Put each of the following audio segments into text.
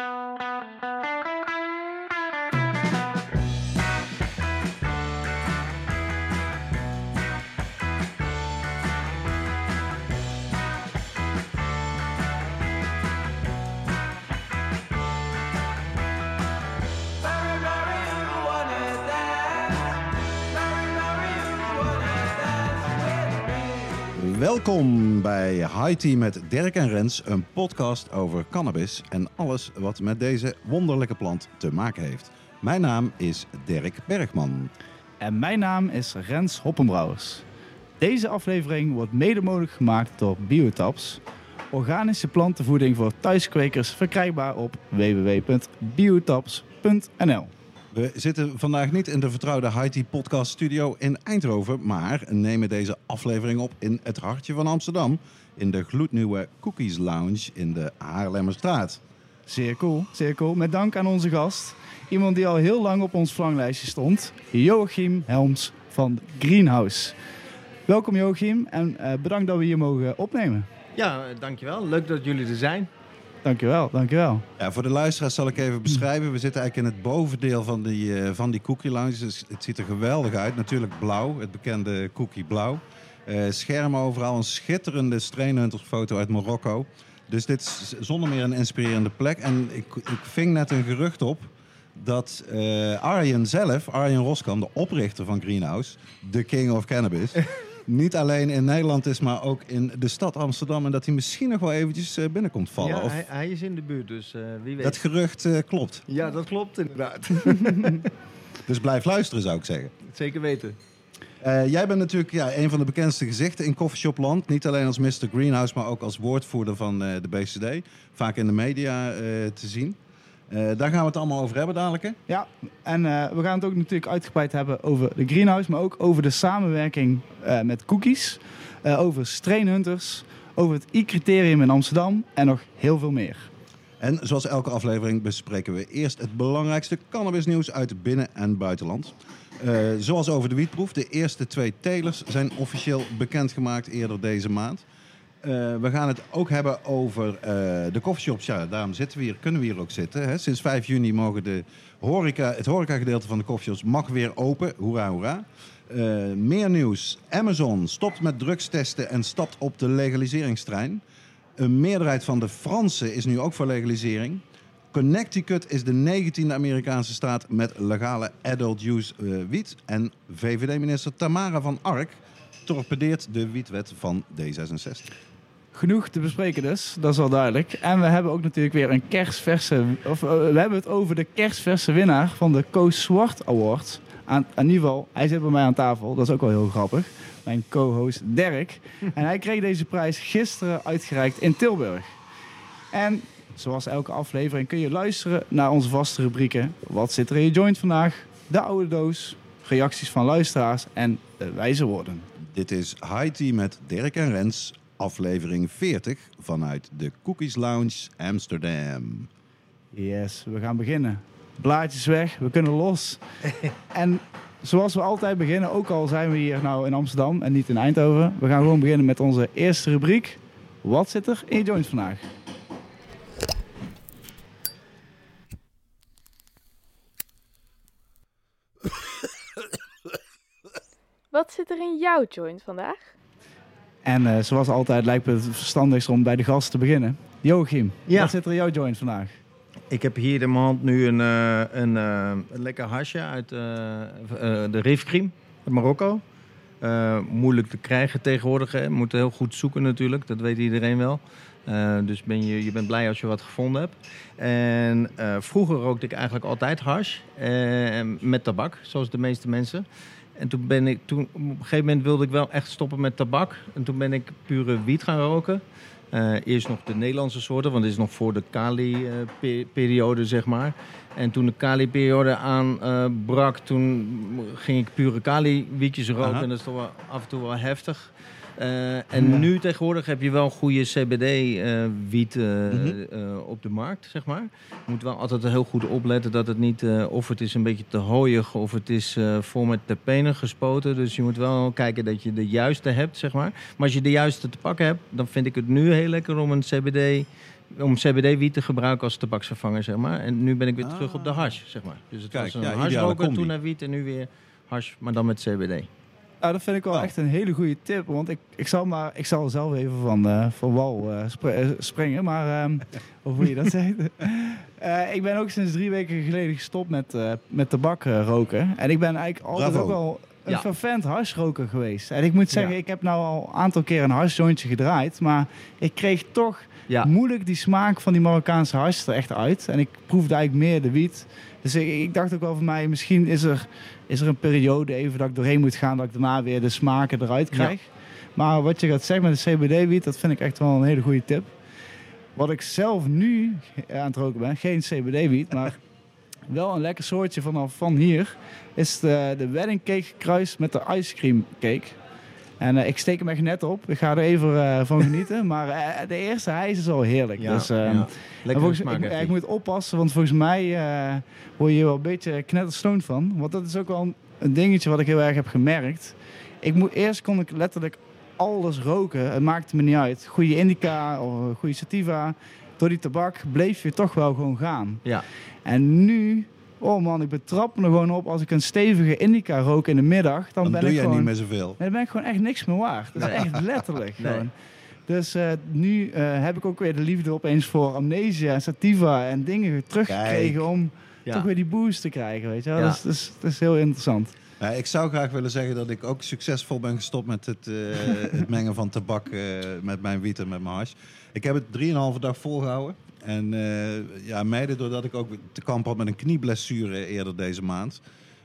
Música Welkom bij High Tea met Dirk en Rens, een podcast over cannabis en alles wat met deze wonderlijke plant te maken heeft. Mijn naam is Dirk Bergman. En mijn naam is Rens Hoppenbrouwers. Deze aflevering wordt mede mogelijk gemaakt door Biotaps, organische plantenvoeding voor thuiskwekers, verkrijgbaar op www.biotaps.nl. We zitten vandaag niet in de vertrouwde Tea podcast studio in Eindhoven, maar nemen deze aflevering op in het hartje van Amsterdam, in de gloednieuwe Cookies Lounge in de Haarlemmerstraat. Zeer cool, zeer cool. Met dank aan onze gast. Iemand die al heel lang op ons verlanglijstje stond. Joachim Helms van Greenhouse. Welkom Joachim en uh, bedankt dat we hier mogen opnemen. Ja, dankjewel. Leuk dat jullie er zijn. Dankjewel, dankjewel. Ja, voor de luisteraars zal ik even beschrijven. We zitten eigenlijk in het bovendeel van die, uh, van die cookie lounge. Dus het ziet er geweldig uit. Natuurlijk blauw, het bekende cookie blauw. Uh, schermen overal, een schitterende Strainhunters foto uit Marokko. Dus dit is zonder meer een inspirerende plek. En ik, ik ving net een gerucht op dat uh, Arjen zelf, Arjen Roskam, de oprichter van Greenhouse, de king of cannabis... niet alleen in Nederland is, maar ook in de stad Amsterdam. En dat hij misschien nog wel eventjes uh, binnenkomt vallen. Ja, of... hij, hij, is in de buurt, dus uh, wie weet. Dat gerucht uh, klopt. Ja, dat klopt inderdaad. dus blijf luisteren, zou ik zeggen. Zeker weten. jij bent natuurlijk ja, een van de bekendste gezichten in Coffeeshopland. Niet alleen als Mr. Greenhouse, maar ook als woordvoerder van de BCD. Vaak in de media te zien. Uh, daar gaan we het allemaal over hebben dadelijk. Hè? Ja, en uh, we gaan het ook natuurlijk uitgebreid hebben over de greenhouse, maar ook over de samenwerking uh, met cookies, over strainhunters, over het I-criterium in Amsterdam en nog heel veel meer. En zoals elke aflevering bespreken we eerst het belangrijkste cannabisnieuws uit binnen- en buitenland. zoals over de wietproef. De eerste twee telers zijn officieel bekendgemaakt eerder deze maand. Uh, we gaan het ook hebben over uh, de coffeeshops. Ja, daarom zitten we hier, kunnen we hier ook zitten. Hè. Sinds 5 juni mogen de horeca, het horecagedeelte van de coffeeshops mag weer open. Hoera, hoera. Uh, meer nieuws. Amazon stopt met drugstesten en stapt op de legaliseringstrein. Een meerderheid van de Fransen is nu ook voor legalisering. Connecticut is de 19e Amerikaanse staat met legale adult use wiet. En VVD-minister Tamara van Ark torpedeert de wietwet van D66 genoeg te bespreken dus, dat is wel duidelijk. En we hebben ook natuurlijk weer een kerstverse... Of, uh, we hebben het over de kerstverse winnaar van de Koos Zwart Award. Aan, in ieder geval, hij zit bij mij aan tafel. Dat is ook wel heel grappig. Mijn co-host Dirk. en hij kreeg deze prijs gisteren uitgereikt in Tilburg. En zoals elke aflevering kun je luisteren naar onze vaste rubrieken. Wat zit er in je joint vandaag? De oude doos. Reacties van luisteraars en de wijze woorden. Dit is High Tea met Dirk en Rens aflevering 40 vanuit de Cookies Lounge Amsterdam. Yes, we gaan beginnen. Blaadjes weg, we kunnen los. en zoals we altijd beginnen, ook al zijn we hier nou in Amsterdam en niet in Eindhoven, we gaan gewoon beginnen met onze eerste rubriek. Wat zit er in je joint vandaag? Wat zit er in jouw joint vandaag? En uh, zoals altijd lijkt me het verstandigst om bij de gast te beginnen. Joachim, ja. wat zit er in jouw joint vandaag? Ik heb hier in mijn hand nu een, uh, een, uh, een lekker hasje uit de Rifkrim uit Marokko. moeilijk te krijgen tegenwoordig. Hè. Moet heel goed zoeken natuurlijk, dat weet iedereen wel. dus ben je, je bent blij als je wat gevonden hebt. En vroeger rookte ik eigenlijk altijd hash met tabak, zoals de meeste mensen. En toen ben ik, toen, op een gegeven moment wilde ik wel echt stoppen met tabak. En toen ben ik pure wiet gaan roken. Uh, eerst nog de Nederlandse soorten, want dit is nog voor de Kali-periode, zeg maar. En toen de Kali-periode aanbrak, uh, toen ging ik pure Kali-wietjes roken. Aha. En dat is toch wel af en toe wel heftig. Uh, en ja. nu tegenwoordig heb je wel goede CBD-wiet uh, mm -hmm. op de markt, zeg maar. Je moet wel altijd heel goed opletten dat het niet... of het is een beetje te hooiig of het is vol met terpenen gespoten. Dus je moet wel kijken dat je de juiste hebt, zeg maar. Maar als je de juiste te pakken hebt, dan vind ik het nu heel lekker om een CBD om CBD-wiet te gebruiken als tabaksvervanger, zeg maar. En nu ben ik weer Ah. terug op de hash, zeg maar. Dus het Kijk, was een ja, toen naar wiet en nu weer hash, maar dan met CBD. Nou, dat vind ik wel Oh. echt een hele goede tip. Want ik, ik, zal, maar, ik zal zelf even van, eh, van wal eh, eh, springen. Maar ehm, of hoe je dat zegt. Eh, ik ben ook sinds drie weken geleden gestopt met, eh, met tabak eh, roken. En ik ben eigenlijk altijd Bravo. ook wel een Ja. fervent hashroker geweest. En ik moet zeggen, Ja. ik heb nou al een aantal keer een hashjointje gedraaid. Maar ik kreeg toch Ja, moeilijk die smaak van die Marokkaanse hash er echt uit. En ik proefde eigenlijk meer de wiet. Dus ik, ik dacht ook wel van mij, misschien is er, is er een periode even dat ik doorheen moet gaan, dat ik daarna weer de smaken eruit krijg. Maar wat je gaat zeggen met de CBD-wiet, dat vind ik echt wel een hele goede tip. Wat ik zelf nu aan het roken ben, geen CBD-wiet, maar wel een lekker soortje vanaf van hier, is de, de wedding cake gekruist met de ice cream cake. En eh, ik steek hem echt net op. Ik ga er even eh, van genieten. Maar eh, de eerste hijs is al heerlijk. ja, dus, ehm, ja. volgens, ik, ik hij. moet oppassen, want volgens mij word je wel een beetje knetterstoned van. Want dat is ook wel een, een dingetje wat ik heel erg heb gemerkt. Ik moet, eerst kon ik letterlijk alles roken. Het maakte me niet uit. Goede indica of goede sativa. Door die tabak bleef je toch wel gewoon gaan. Ja. En nu, oh man, ik betrap me er gewoon op als ik een stevige indica rook in de middag. Dan, Dan ben doe ik jij gewoon... niet meer zoveel. Nee, dan ben ik gewoon echt niks meer waard. Dat is echt letterlijk Nee. gewoon. Dus eh, nu eh, heb ik ook weer de liefde opeens voor amnesia, sativa en dingen teruggekregen Kijk. om Ja. toch weer die boost te krijgen, weet je wel. Ja. Dat, is, dat, is, dat is heel interessant. Ja, ik zou graag willen zeggen dat ik ook succesvol ben gestopt met het, eh, het mengen van tabak met mijn wiet en met mijn hash. Ik heb het 3,5 dag volgehouden. En eh, ja, mede doordat ik ook te kamp had met een knieblessure eerder deze maand,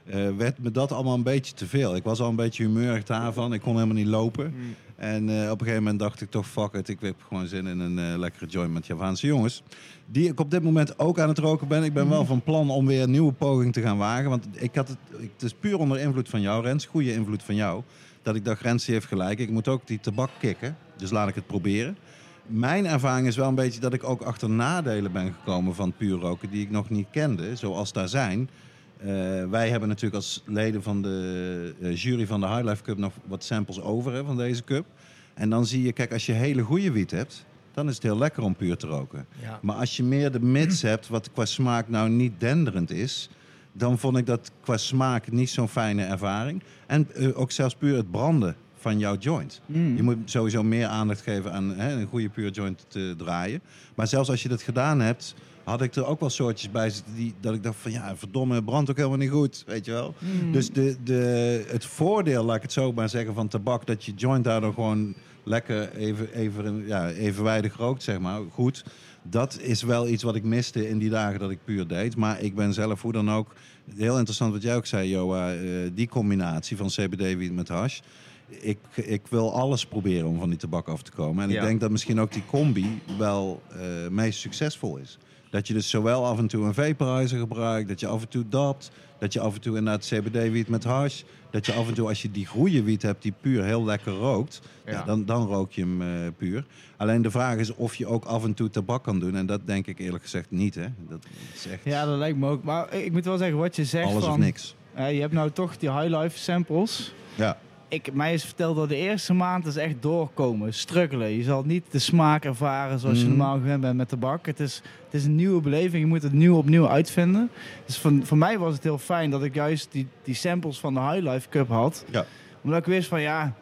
eh, werd me dat allemaal een beetje te veel. Ik was al een beetje humeurig daarvan. Ik kon helemaal niet lopen. En eh, op een gegeven moment dacht ik toch, fuck it, ik heb gewoon zin in een lekkere joint met Javaanse jongens. Die ik op dit moment ook aan het roken ben. Ik ben wel van plan om weer een nieuwe poging te gaan wagen. Want ik had het, het is puur onder invloed van jou, Rens. Goede invloed van jou. Dat ik dacht, Rens die heeft gelijk. Ik moet ook die tabak kicken. Dus laat ik het proberen. Mijn ervaring is wel een beetje dat ik ook achter nadelen ben gekomen van puur roken. Die ik nog niet kende, zoals daar zijn. Eh, wij hebben natuurlijk als leden van de eh, jury van de High Life Cup nog wat samples over hè, van deze cup. En dan zie je, kijk, als je hele goede wiet hebt, dan is het heel lekker om puur te roken. Ja. Maar als je meer de mits hebt, wat qua smaak nou niet denderend is, dan vond ik dat qua smaak niet zo'n fijne ervaring. En eh, ook zelfs puur het branden van jouw joint. Je moet sowieso meer aandacht geven aan hè, een goede puur joint te draaien. Maar zelfs als je dat gedaan hebt, had ik er ook wel soortjes bij zitten die dat ik dacht van ja, verdomme, brandt ook helemaal niet goed, weet je wel. Dus de, de, het voordeel, laat ik het zo maar zeggen, van tabak, dat je joint daardoor gewoon lekker even, even, ja, evenwijdig rookt, zeg maar, goed. Dat is wel iets wat ik miste in die dagen dat ik puur deed. Maar ik ben zelf hoe dan ook, heel interessant wat jij ook zei, Joa, eh, die combinatie van CBD-wiet met hash. Ik, ik wil alles proberen om van die tabak af te komen. En ik denk dat misschien ook die combi wel eh meest succesvol is. Dat je dus zowel af en toe een vaporizer gebruikt, dat je af en toe dat, dat je af en toe inderdaad CBD-wiet met hash, dat je af en toe als je die goede wiet hebt die puur heel lekker rookt, ja. Ja. dan, dan rook je hem eh, puur. Alleen de vraag is of je ook af en toe tabak kan doen. En dat denk ik eerlijk gezegd niet. Hè? Dat is echt Ja, dat lijkt me ook. Maar ik moet wel zeggen, wat je zegt alles van... of niks. je hebt nou toch die high life samples. Ja. Ik, mij is verteld dat de eerste maand is echt doorkomen, struggelen. Je zal niet de smaak ervaren zoals je Mhm. normaal gewend bent met tabak. Het is, het is een nieuwe beleving, je moet het nieuw opnieuw uitvinden. Dus voor, voor mij was het heel fijn dat ik juist die, die samples van de High Life Cup had. Ja. Omdat ik wist van ja,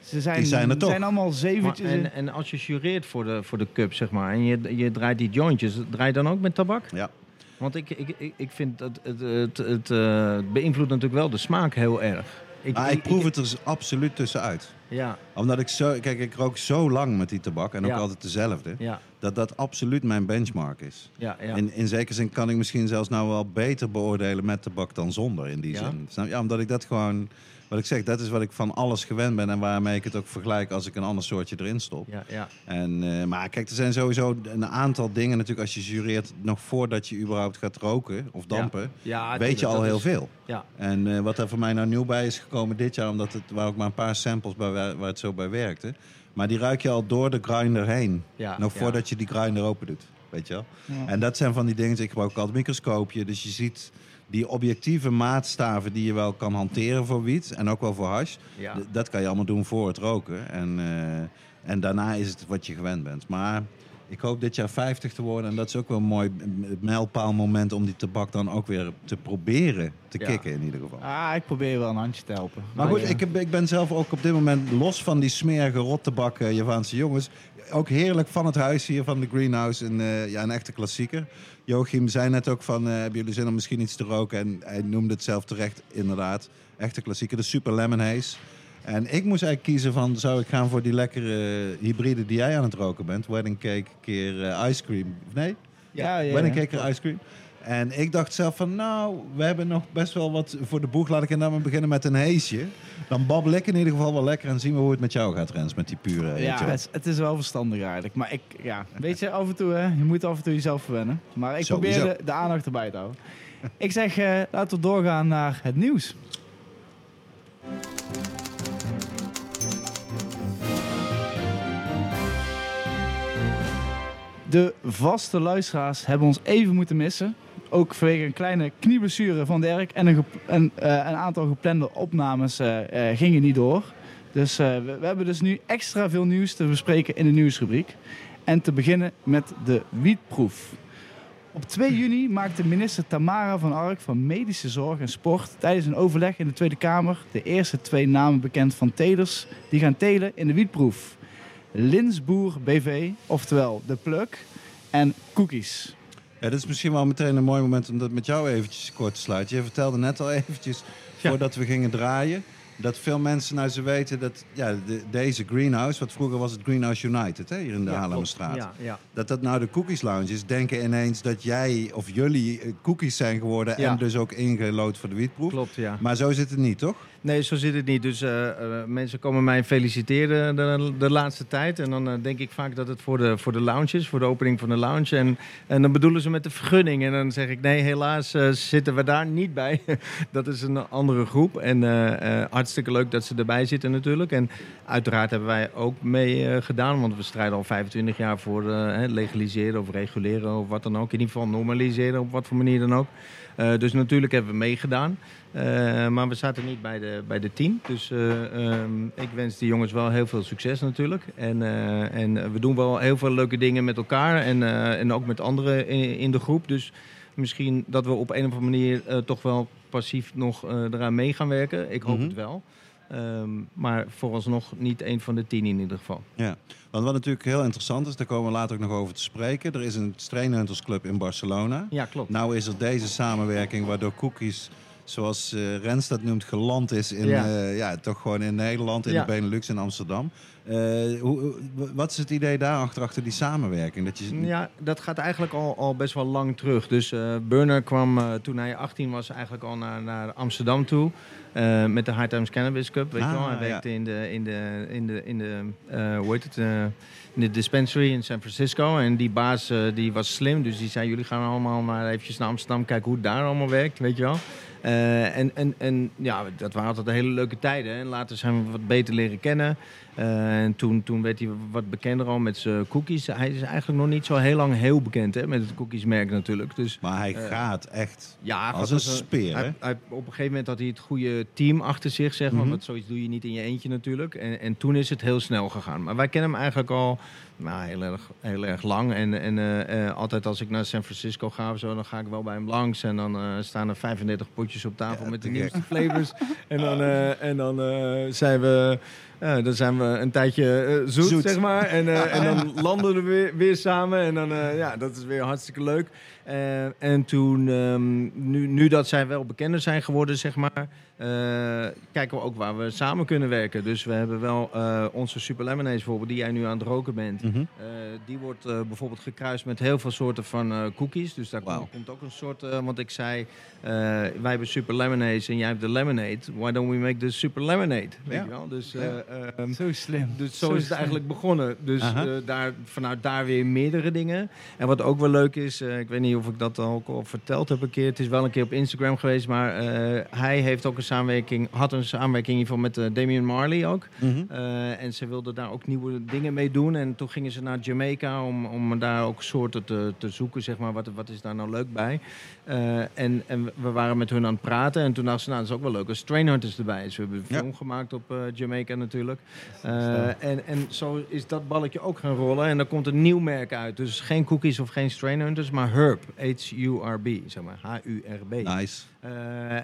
ze zijn, Die zijn er toch. zijn allemaal zeventjes. en, en als je jureert voor de, voor de cup, zeg maar, en je, je draait die jointjes, draai je dan ook met tabak? Ja. Want ik, ik, ik, ik vind dat het, het, het, eh, beïnvloedt natuurlijk wel de smaak heel erg. Ik, ik proef het er absoluut tussenuit. Ja, Omdat ik zo... Kijk, ik rook zo lang met die tabak. En ook Ja. altijd dezelfde. ja, Dat dat absoluut mijn benchmark is. ja. ja. In, in zekere zin kan ik misschien zelfs nou wel beter beoordelen met tabak dan zonder in die zin. Ja, omdat ik dat gewoon, wat ik zeg, dat is wat ik van alles gewend ben en waarmee ik het ook vergelijk als ik een ander soortje erin stop. ja, ja. En, eh, maar kijk, er zijn sowieso een aantal dingen natuurlijk als je jureert nog voordat je überhaupt gaat roken of dampen, ja weet je al heel is- veel. Ja, En eh, wat er voor mij nou nieuw bij is gekomen dit jaar, omdat het waren ook maar een paar samples bij, waar, waar het zo bij werkte. Maar die ruik je al door de grinder heen. ja. nog ja. voordat je die grinder open doet. Weet je wel? Ja. En dat zijn van die dingen, ik gebruik altijd een microscoopje. Dus je ziet die objectieve maatstaven die je wel kan hanteren voor wiet. En ook wel voor hash. Ja. Dat kan je allemaal doen voor het roken. En, eh, en daarna is het wat je gewend bent. Maar Ik hoop dit jaar 50 te worden. En dat is ook wel een mooi mijlpaalmoment om die tabak dan ook weer te proberen te Ja. kicken in ieder geval. Ah, ik probeer wel een handje te helpen. Maar goed, ik, heb- ik ben zelf ook op dit moment los van die smerige rottabak eh, Javaanse jongens. Ook heerlijk van het huis hier van de Greenhouse. Een, eh, ja, een echte klassieker. Joachim zei net ook van, eh, hebben jullie zin om misschien iets te roken? En hij noemde het zelf terecht, inderdaad. Echte klassieker, de Super Lemon Haze. En ik moest eigenlijk kiezen van, zou ik gaan voor die lekkere hybride die jij aan het roken bent? Wedding cake keer eh, ice cream. Nee? Ja, ja, Wedding cake keer ice cream. En ik dacht zelf van, nou, we hebben nog best wel wat voor de boeg. Laat ik inderdaad maar beginnen met een heesje. Dan babbel ik in ieder geval wel lekker en zien we hoe het met jou gaat, Rens, met die pure. Ja, het, is- het is wel verstandig eigenlijk. Maar ik, ja, weet je, af en toe, hè, je moet af en toe jezelf verwennen. Maar ik Sowieso. probeer de, de aandacht erbij te houden. ik zeg, eh, laten we doorgaan naar het nieuws. De vaste luisteraars hebben ons even moeten missen. Ook vanwege een kleine knieblessure van Dirk en een, eh, een aantal geplande opnames eh, eh, gingen niet door. Dus we, we hebben dus nu extra veel nieuws te bespreken in de nieuwsrubriek. En te beginnen met de wietproef. Op 2 juni maakte minister Tamara van Ark van Medische Zorg en Sport tijdens een overleg in de Tweede Kamer de eerste twee namen bekend van telers die gaan telen in de wietproef. Linsboer BV, oftewel De Pluk, en Cookies. Ja, dit is misschien wel meteen een mooi moment om dat met jou eventjes kort te sluiten. Je vertelde net al eventjes, Ja. voordat we gingen draaien, dat veel mensen nou ze weten dat ja, de- deze Greenhouse, wat vroeger was het Greenhouse United hè, hier in de Ja, Haarlemmerstraat. Ja, ja. Dat dat nou de Cookies Lounge is, denken ineens dat jij of jullie eh, cookies zijn geworden en dus ook ingelood voor de wietproef. klopt, ja. Maar zo zit het niet, toch? Nee, zo zit het niet. Dus eh, eh, mensen komen mij feliciteren de, de laatste tijd. En dan denk ik vaak dat het voor de, voor de lounge is, voor de opening van de lounge. En, en dan bedoelen ze met de vergunning. En dan zeg ik, nee, helaas zitten we daar niet bij. dat is een andere groep. En eh, hartstikke leuk dat ze erbij zitten natuurlijk. En uiteraard hebben wij ook mee eh, gedaan. Want we strijden al 25 jaar voor eh, legaliseren of reguleren of wat dan ook. In ieder geval normaliseren op wat voor manier dan ook. Eh, dus natuurlijk hebben we meegedaan. Maar we zaten niet bij de, bij de team. Dus eh, ehm, ik wens die jongens wel heel veel succes natuurlijk. En, en we doen wel heel veel leuke dingen met elkaar. En, en ook met anderen in, in de groep. Dus misschien dat we op een of andere manier eh, toch wel passief nog eh, eraan mee gaan werken. Ik hoop Mhm. het wel. Ehm, maar vooralsnog niet een van de tien in ieder geval. Ja, want wat natuurlijk heel interessant is, daar komen we later ook nog over te spreken. Er is een Strainhunters Club in Barcelona. Ja, klopt. Nou is er deze samenwerking waardoor Cookies, zoals eh, Rens dat noemt, geland is in, Ja. ja. ja, toch gewoon in Nederland, in Ja. de Benelux in Amsterdam. Eh, hoe, wat is het idee daarachter, achter die samenwerking? Dat je, Ja, dat gaat eigenlijk al, al best wel lang terug. Dus eh Burner kwam eh, toen hij 18 was eigenlijk al naar, naar Amsterdam toe. eh, met de High Times Cannabis Cup, weet Ah, je wel. Hij ja. werkte in de, in de, in de, in de eh, hoe heet het, eh, in de dispensary in San Francisco. En die baas eh, die was slim, dus die zei... jullie gaan allemaal maar eventjes naar Amsterdam kijken hoe het daar allemaal werkt, weet je wel. Eh, en, en, en ja, dat waren altijd hele leuke tijden. En later zijn we wat beter leren kennen. Eh, en toen, toen werd hij wat bekender al met zijn cookies. Hij is eigenlijk nog niet zo heel lang heel bekend hè, met het cookiesmerk natuurlijk. Dus maar hij Eh, gaat echt ja, als dat een speer, hè? hij, hij- op een gegeven moment had hij het goede team achter zich, zeg maar. Mhm. Want zoiets doe je niet in je eentje natuurlijk. En, en toen is het heel snel gegaan. Maar wij kennen hem eigenlijk al nou, heel, erg, heel erg lang. En, en eh, altijd als ik naar San Francisco ga of zo, dan ga ik wel bij hem langs. En dan staan er 35 potjes op tafel Ja, met de te nieuwste flavors. en dan, en dan zijn we... Ja, dan zijn we een tijdje eh, zoet, Zoet. zeg maar. En, eh, en dan landen we weer, weer samen. En dan, eh, ja, dat is weer hartstikke leuk. Eh, en toen, ehm, nu, nu dat zij wel bekender zijn geworden, zeg maar, eh, kijken we ook waar we samen kunnen werken. Dus we hebben wel eh, onze Super Lemonade bijvoorbeeld, die jij nu aan het roken bent. Mhm. Eh, die wordt eh, bijvoorbeeld gekruist met heel veel soorten van eh, cookies. Dus daar komt, komt ook een soort... eh, want ik zei, eh, wij hebben Super Lemonades en jij hebt de Lemonade. Why don't we make the Super Lemonade? Weet Ja. je wel? Dus, eh, Ja. ehm, Zo slim. dus zo, Zo is het slim. eigenlijk begonnen. Dus eh, daar, vanuit daar weer meerdere dingen. En wat ook wel leuk is, eh, ik weet niet of ik dat ook al verteld heb een keer. Het is wel een keer op Instagram geweest, maar eh, hij heeft ook een samenwerking, had een samenwerking in ieder geval met eh, Damian Marley ook. Mhm. Eh, en ze wilden daar ook nieuwe dingen mee doen. En toen gingen ze naar Jamaica om, om daar ook soorten te, te zoeken, zeg maar. Wat, wat is daar nou leuk bij? Eh, en, en we waren met hun aan het praten. En toen dachten ze, nou, dat is ook wel leuk als Strain Hunters erbij is. We hebben een Ja. film gemaakt op eh, Jamaica natuurlijk. Eh, en, en zo is dat balletje ook gaan rollen. En dan komt een nieuw merk uit. Dus geen cookies of geen strain hunters, maar Herb. H-U-R-B, zeg maar. H-U-R-B. Nice.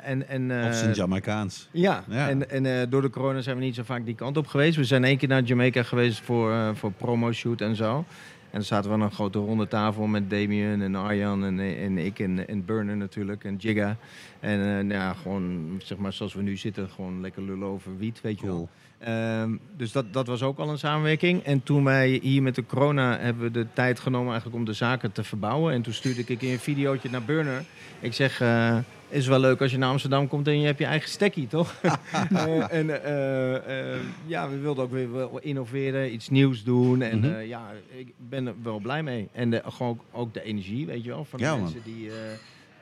En, en, Of zijn Jamaicaans. ja, Ja. en, en door de corona zijn we niet zo vaak die kant op geweest. We zijn één keer naar Jamaica geweest voor, voor promo-shoot en zo. En dan zaten we aan een grote ronde tafel met Damien en Arjan en, en ik en, en Burner natuurlijk en Jigga. En eh, nou ja, gewoon, zeg maar, zoals we nu zitten, gewoon lekker lullen over wiet, weet je wel. Ehm, dus dat, dat was ook al een samenwerking. En toen wij hier met de corona hebben we de tijd genomen eigenlijk om de zaken te verbouwen. En toen stuurde ik een videootje naar Burner. Ik zeg, eh, is wel leuk als je naar Amsterdam komt en je hebt je eigen stekkie, toch? Eh, en eh, eh, ja, we wilden ook weer wel innoveren, iets nieuws doen. En Mhm. ja, ik ben er wel blij mee. En de, gewoon ook de energie, weet je wel, van de man. mensen die...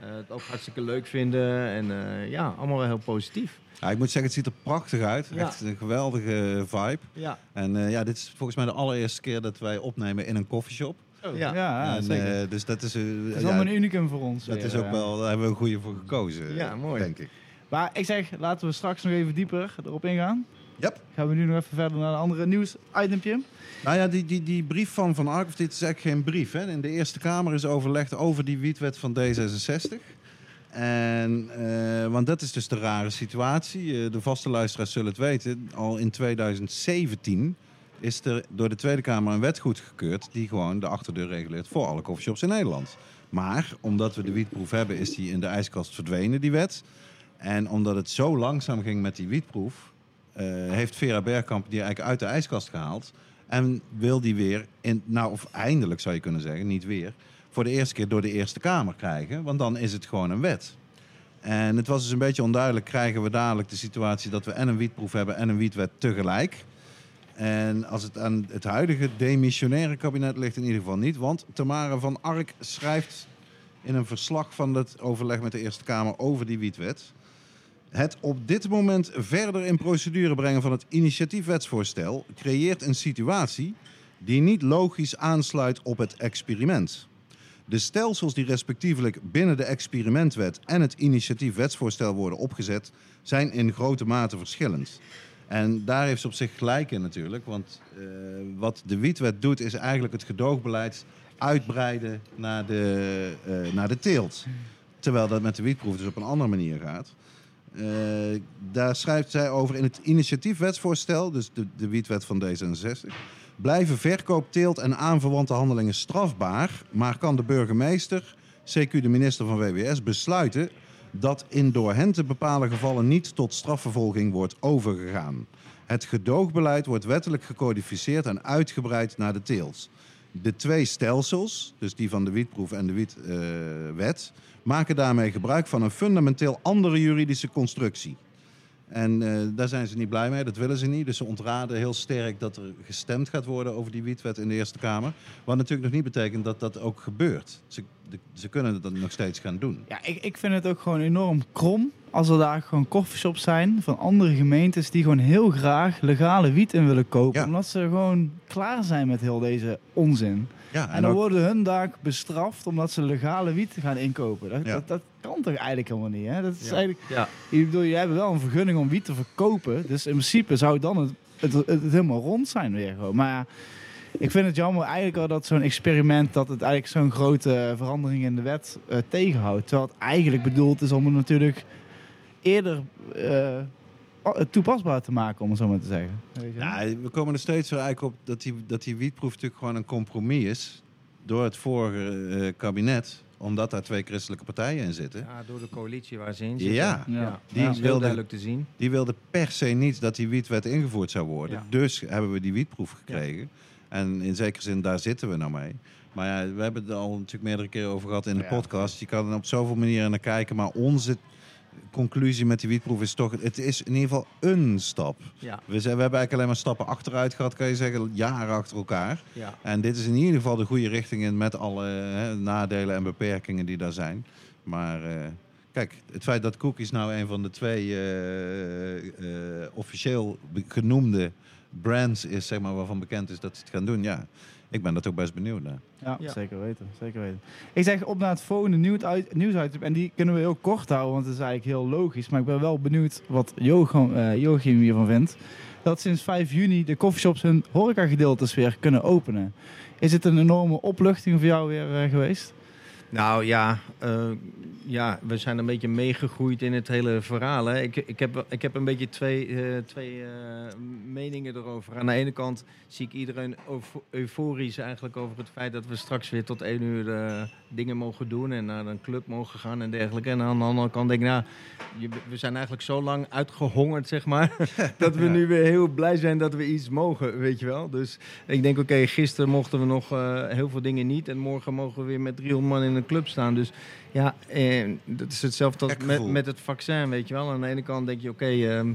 het ook hartstikke leuk vinden. En ja, allemaal wel heel positief. Ja, ik moet zeggen, het ziet er prachtig uit. Ja. Echt een geweldige vibe. Ja, En ja, dit is volgens mij de allereerste keer dat wij opnemen in een koffieshop. Ja. Ja, ja, en, zeker. eh, dus dat is, eh, Het is ja, allemaal een unicum voor ons. dat weer, is ook ja. wel, daar hebben we een goede voor gekozen. Ja, mooi. Denk ik. Maar ik zeg, laten we straks nog even dieper erop ingaan. Yep. Gaan we nu nog even verder naar een andere nieuws-itempje. Nou ja, die, die, die brief van Van Ark, dit is eigenlijk geen brief. Hè. In de Eerste Kamer is overlegd over die wietwet van D66. En, eh, want dat is dus de rare situatie. Eh, de vaste luisteraars zullen het weten. Al in 2017 is er door de Tweede Kamer een wet goedgekeurd... die gewoon de achterdeur reguleert voor alle coffeeshops in Nederland. Maar omdat we de wietproef hebben, is die in de ijskast verdwenen, die wet. En omdat het zo langzaam ging met die wietproef... eh, heeft Vera Bergkamp die eigenlijk uit de ijskast gehaald... En wil die weer, in, nou of eindelijk zou je kunnen zeggen, niet weer, voor de eerste keer door de Eerste Kamer krijgen. Want dan is het gewoon een wet. En het was dus een beetje onduidelijk, krijgen we dadelijk de situatie dat we en een wietproef hebben en een wietwet tegelijk. En als het aan het huidige demissionaire kabinet ligt in ieder geval niet. Want Tamara van Ark schrijft in een verslag van het overleg met de Eerste Kamer over die wietwet. Het op dit moment verder in procedure brengen van het initiatiefwetsvoorstel creëert een situatie die niet logisch aansluit op het experiment. De stelsels die respectievelijk binnen de experimentwet en het initiatiefwetsvoorstel worden opgezet, zijn in grote mate verschillend. En daar heeft ze op zich gelijk in natuurlijk, want eh, wat de wietwet doet is eigenlijk het gedoogbeleid uitbreiden naar de, eh, naar de teelt. Terwijl dat met de wietproef dus op een andere manier gaat. Eh, daar schrijft zij over in het initiatiefwetsvoorstel, dus de, de wietwet van D66. Blijven verkoop, teelt en aanverwante handelingen strafbaar, maar kan de burgemeester, CQ de minister van WWS, besluiten dat in door hen te bepalen gevallen niet tot strafvervolging wordt overgegaan. Het gedoogbeleid wordt wettelijk gecodificeerd en uitgebreid naar de teelt. De twee stelsels, dus die van de wietproef en de wietwet, maken daarmee gebruik van een fundamenteel andere juridische constructie. En eh, daar zijn ze niet blij mee, dat willen ze niet. Dus ze ontraden heel sterk dat er gestemd gaat worden over die wietwet in de Eerste Kamer. Wat natuurlijk nog niet betekent dat dat ook gebeurt. Ze, de- ze kunnen dat nog steeds gaan doen. Ja, ik, ik vind het ook gewoon enorm krom als er daar gewoon coffeeshops zijn van andere gemeentes die gewoon heel graag legale wiet in willen kopen. Ja. Omdat ze gewoon klaar zijn met heel deze onzin. Ja, En, dan ook- worden hun daar bestraft omdat ze legale wiet gaan inkopen. Dat, Ja. dat, dat kan toch eigenlijk helemaal niet, hè? Dat is Ja. eigenlijk... Ja. Ik bedoel, jij hebt wel een vergunning om wiet te verkopen. Dus in principe zou dan het, het, het, het helemaal rond zijn weer gewoon. Maar ja, ik vind het jammer eigenlijk al dat zo'n experiment... dat het eigenlijk zo'n grote verandering in de wet eh, tegenhoudt. Terwijl het eigenlijk bedoeld is om het natuurlijk eerder eh, toepasbaar te maken, om het zo maar te zeggen. Weet je? Ja, we komen er steeds weer eigenlijk op dat die, dat die wietproef natuurlijk gewoon een compromis is. Door het vorige eh, kabinet. Omdat daar twee christelijke partijen in zitten. Ja, door de coalitie waar ze in zitten. Ja, Ja. die Ja. is heel wilde- duidelijk te zien. Die wilden per se niet dat die wietwet ingevoerd zou worden. Ja. Dus hebben we die wietproef gekregen. En in zekere zin, daar zitten we nou mee. Maar ja, we hebben het er al natuurlijk meerdere keren over gehad in de Ja. podcast. Je kan er op zoveel manieren naar kijken. Maar onze conclusie met die wietproef is toch... Het is in ieder geval een stap. Ja, We, zijn, we hebben eigenlijk alleen maar stappen achteruit gehad, kan je zeggen. Jaren achter elkaar. ja. En dit is in ieder geval de goede richting in met alle hè, nadelen en beperkingen die daar zijn. Maar eh, kijk, het feit dat cookies nou een van de twee eh, eh, officieel genoemde brands is, zeg maar, waarvan bekend is dat ze het gaan doen. Ja, ik ben dat ook best benieuwd naar. Ja, Ja. zeker weten. Zeker weten. Ik zeg op naar het volgende nieuws- nieuwsitem. En die kunnen we heel kort houden, want het is eigenlijk heel logisch. Maar ik ben wel benieuwd wat Joachim, eh, Joachim hiervan vindt. dat sinds 5 juni de coffeeshops hun horecagedeeltes weer kunnen openen. Is het een enorme opluchting voor jou weer eh, geweest? Nou ja, eh, ja, we zijn een beetje meegegroeid in het hele verhaal. Hè. Ik, ik, heb, ik heb een beetje twee, eh, twee eh, meningen erover. Aan de ene kant zie ik iedereen euf- euforisch eigenlijk over het feit dat we straks weer tot één uur dingen mogen doen en naar een club mogen gaan en dergelijke. En aan de andere kant denk ik, nou, je- we zijn eigenlijk zo lang uitgehongerd, zeg maar, dat we Ja. nu weer heel blij zijn dat we iets mogen, weet je wel. Dus ik denk, oké, gisteren mochten we nog heel veel dingen niet en morgen mogen we weer met 300 man in een club staan. Dus ja, eh, dat is hetzelfde als met, met het vaccin, weet je wel. Aan de ene kant denk je, oké, ehm,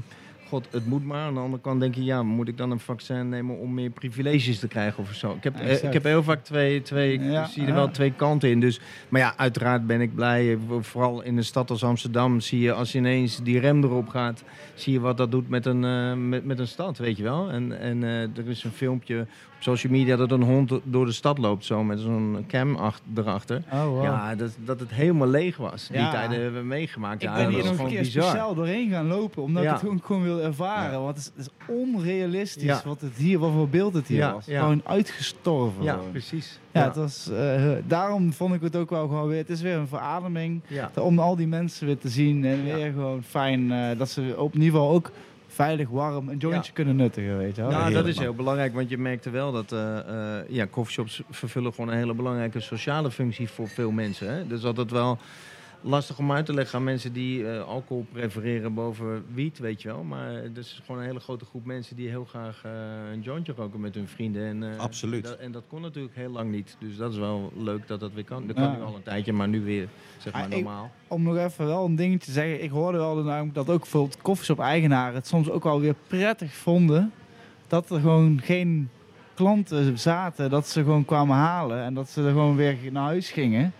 god, het moet maar. Aan de andere kant denk je, ja, moet ik dan een vaccin nemen om meer privileges te krijgen of zo? Ik heb, eh, ik heb heel vaak twee, twee Ja, ik zie er ja. wel twee kanten in. Dus, maar ja, uiteraard ben ik blij. Vooral in een stad als Amsterdam zie je als ineens die rem erop gaat, zie je wat dat doet met een, eh, met, met een stad, weet je wel. En, en eh, er is een filmpje op social media dat een hond door de stad loopt zo met zo'n cam ach- erachter. Oh, wow. Ja, dat, dat het helemaal leeg was. Die tijden hebben we meegemaakt. Ik ben hier nog een keer bizar. speciaal doorheen gaan lopen, omdat ik het gewoon, gewoon wil ervaren. Want het is, het is onrealistisch wat, het hier, wat voor beeld het hier was. Gewoon uitgestorven. Ja, precies. Ja, Het was, eh, daarom vond ik het ook wel gewoon weer. Het is weer een verademing. ja. Om al die mensen weer te zien en Ja. weer gewoon fijn eh, dat ze op in ieder geval ook veilig warm een jointje Ja. kunnen nuttigen, weet je wel. Nou, dat is man. heel belangrijk, want je merkte wel dat eh eh ja, coffeeshops vervullen gewoon een hele belangrijke sociale functie voor veel mensen. Hè? Dus altijd wel lastig om uit te leggen aan mensen die eh, alcohol prefereren boven wiet, weet je wel. Maar er is gewoon een hele grote groep mensen die heel graag eh, een jointje roken met hun vrienden. En, eh, Absoluut. dat- en dat kon natuurlijk heel lang niet. Dus dat is wel leuk dat dat weer kan. Dat kan Ja. nu al een tijdje, maar nu weer zeg maar Ah, ik- normaal. Om nog even wel een dingetje te zeggen. Ik hoorde wel namelijk dat ook bijvoorbeeld koffieshop-eigenaren het soms ook wel weer prettig vonden. Dat er gewoon geen klanten zaten, dat ze gewoon kwamen halen en dat ze er gewoon weer naar huis gingen.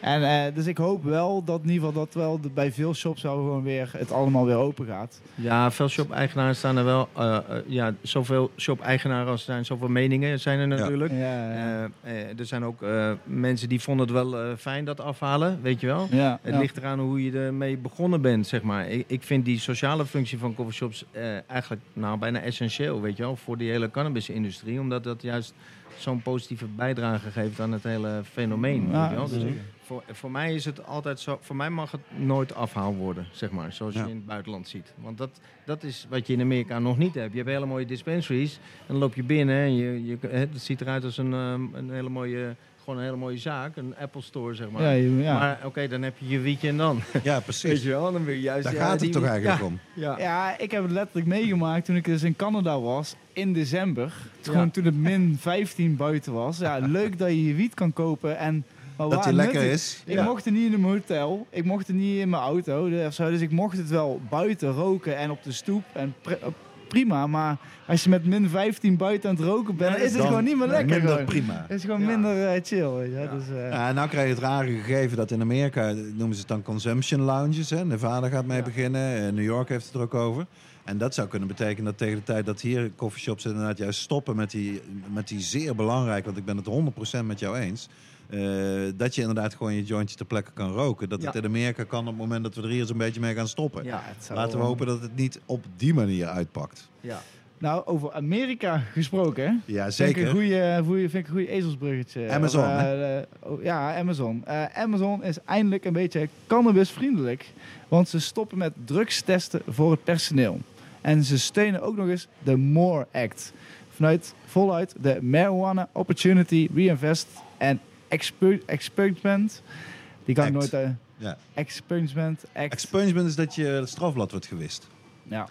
En, eh, dus ik hoop wel dat in ieder geval dat wel de- bij veel shops wel gewoon weer het allemaal weer open gaat. Ja, veel shop-eigenaren staan er wel. eh, eh, ja, zoveel shop-eigenaren als er zijn, zoveel meningen zijn er natuurlijk. Ja, ja. Eh, eh, er zijn ook eh, mensen die vonden het wel fijn dat afhalen, weet je wel. ja, Het ja. ligt eraan hoe je ermee begonnen bent, zeg maar. Ik, ik vind die sociale functie van coffeeshops eh eigenlijk nou, bijna essentieel, weet je wel, voor die hele cannabisindustrie. Omdat dat juist zo'n positieve bijdrage geeft aan het hele fenomeen. Ja, weet je wel. Dus voor, voor mij is het altijd zo, voor mij mag het nooit afhaal worden, zeg maar, zoals Ja. je in het buitenland ziet. Want dat, dat is wat je in Amerika nog niet hebt. Je hebt hele mooie dispensaries en dan loop je binnen en je, je, het ziet eruit als een, ehm, een hele mooie, gewoon een hele mooie zaak, een Apple Store, zeg maar. Ja. Maar oké, dan heb je je wietje en dan. Ja, Weet precies. je wel, dan wil je juist... Daar ja, gaat het toch eigenlijk ja, om. Ja. Ja, ik heb het letterlijk meegemaakt toen ik dus in Canada was in december. Gewoon toen het min 15 buiten was. Ja, leuk dat je je wiet kan kopen en maar Dat waar hij lekker is. Ik Ja. mocht er niet in mijn hotel, ik mocht er niet in mijn auto of zo, dus ik mocht het wel buiten roken en op de stoep en prima. Maar als je met min 15 buiten aan het roken bent, dan is het Dan gewoon niet meer lekker. Minder gewoon. prima. Het is gewoon Ja. minder eh, chill, weet je. wel. Ja. Dus, eh, Ja, nou krijg je het rare gegeven dat in Amerika noemen ze het dan consumption lounges. Hè? Nevada gaat mee Ja. beginnen. eh, New York heeft het er ook over. En dat zou kunnen betekenen dat tegen de tijd dat hier coffeeshops inderdaad juist stoppen met die, met die zeer belangrijk, want ik ben het 100% met jou eens. Eh, dat je inderdaad gewoon je jointje ter plekke kan roken. Dat het in Amerika kan op het moment dat we er hier zo'n beetje mee gaan stoppen. Ja, zou- Laten we hopen dat het niet op die manier uitpakt. ja. Nou, over Amerika gesproken, hè? Ja, Vind ik een zeker. goede, vind ik een goede ezelsbruggetje. Amazon, Of, eh, eh, oh, ja, Amazon. Eh, Amazon is eindelijk een beetje cannabisvriendelijk. Want ze stoppen met drugstesten voor het personeel. En ze steunen ook nog eens de MORE Act. Vanuit, voluit de Marijuana Opportunity Reinvest and Exper- Expungement. Die kan ik Act. nooit... eh Ja. Expungement. Expungement is dat je strafblad wordt gewist. ja.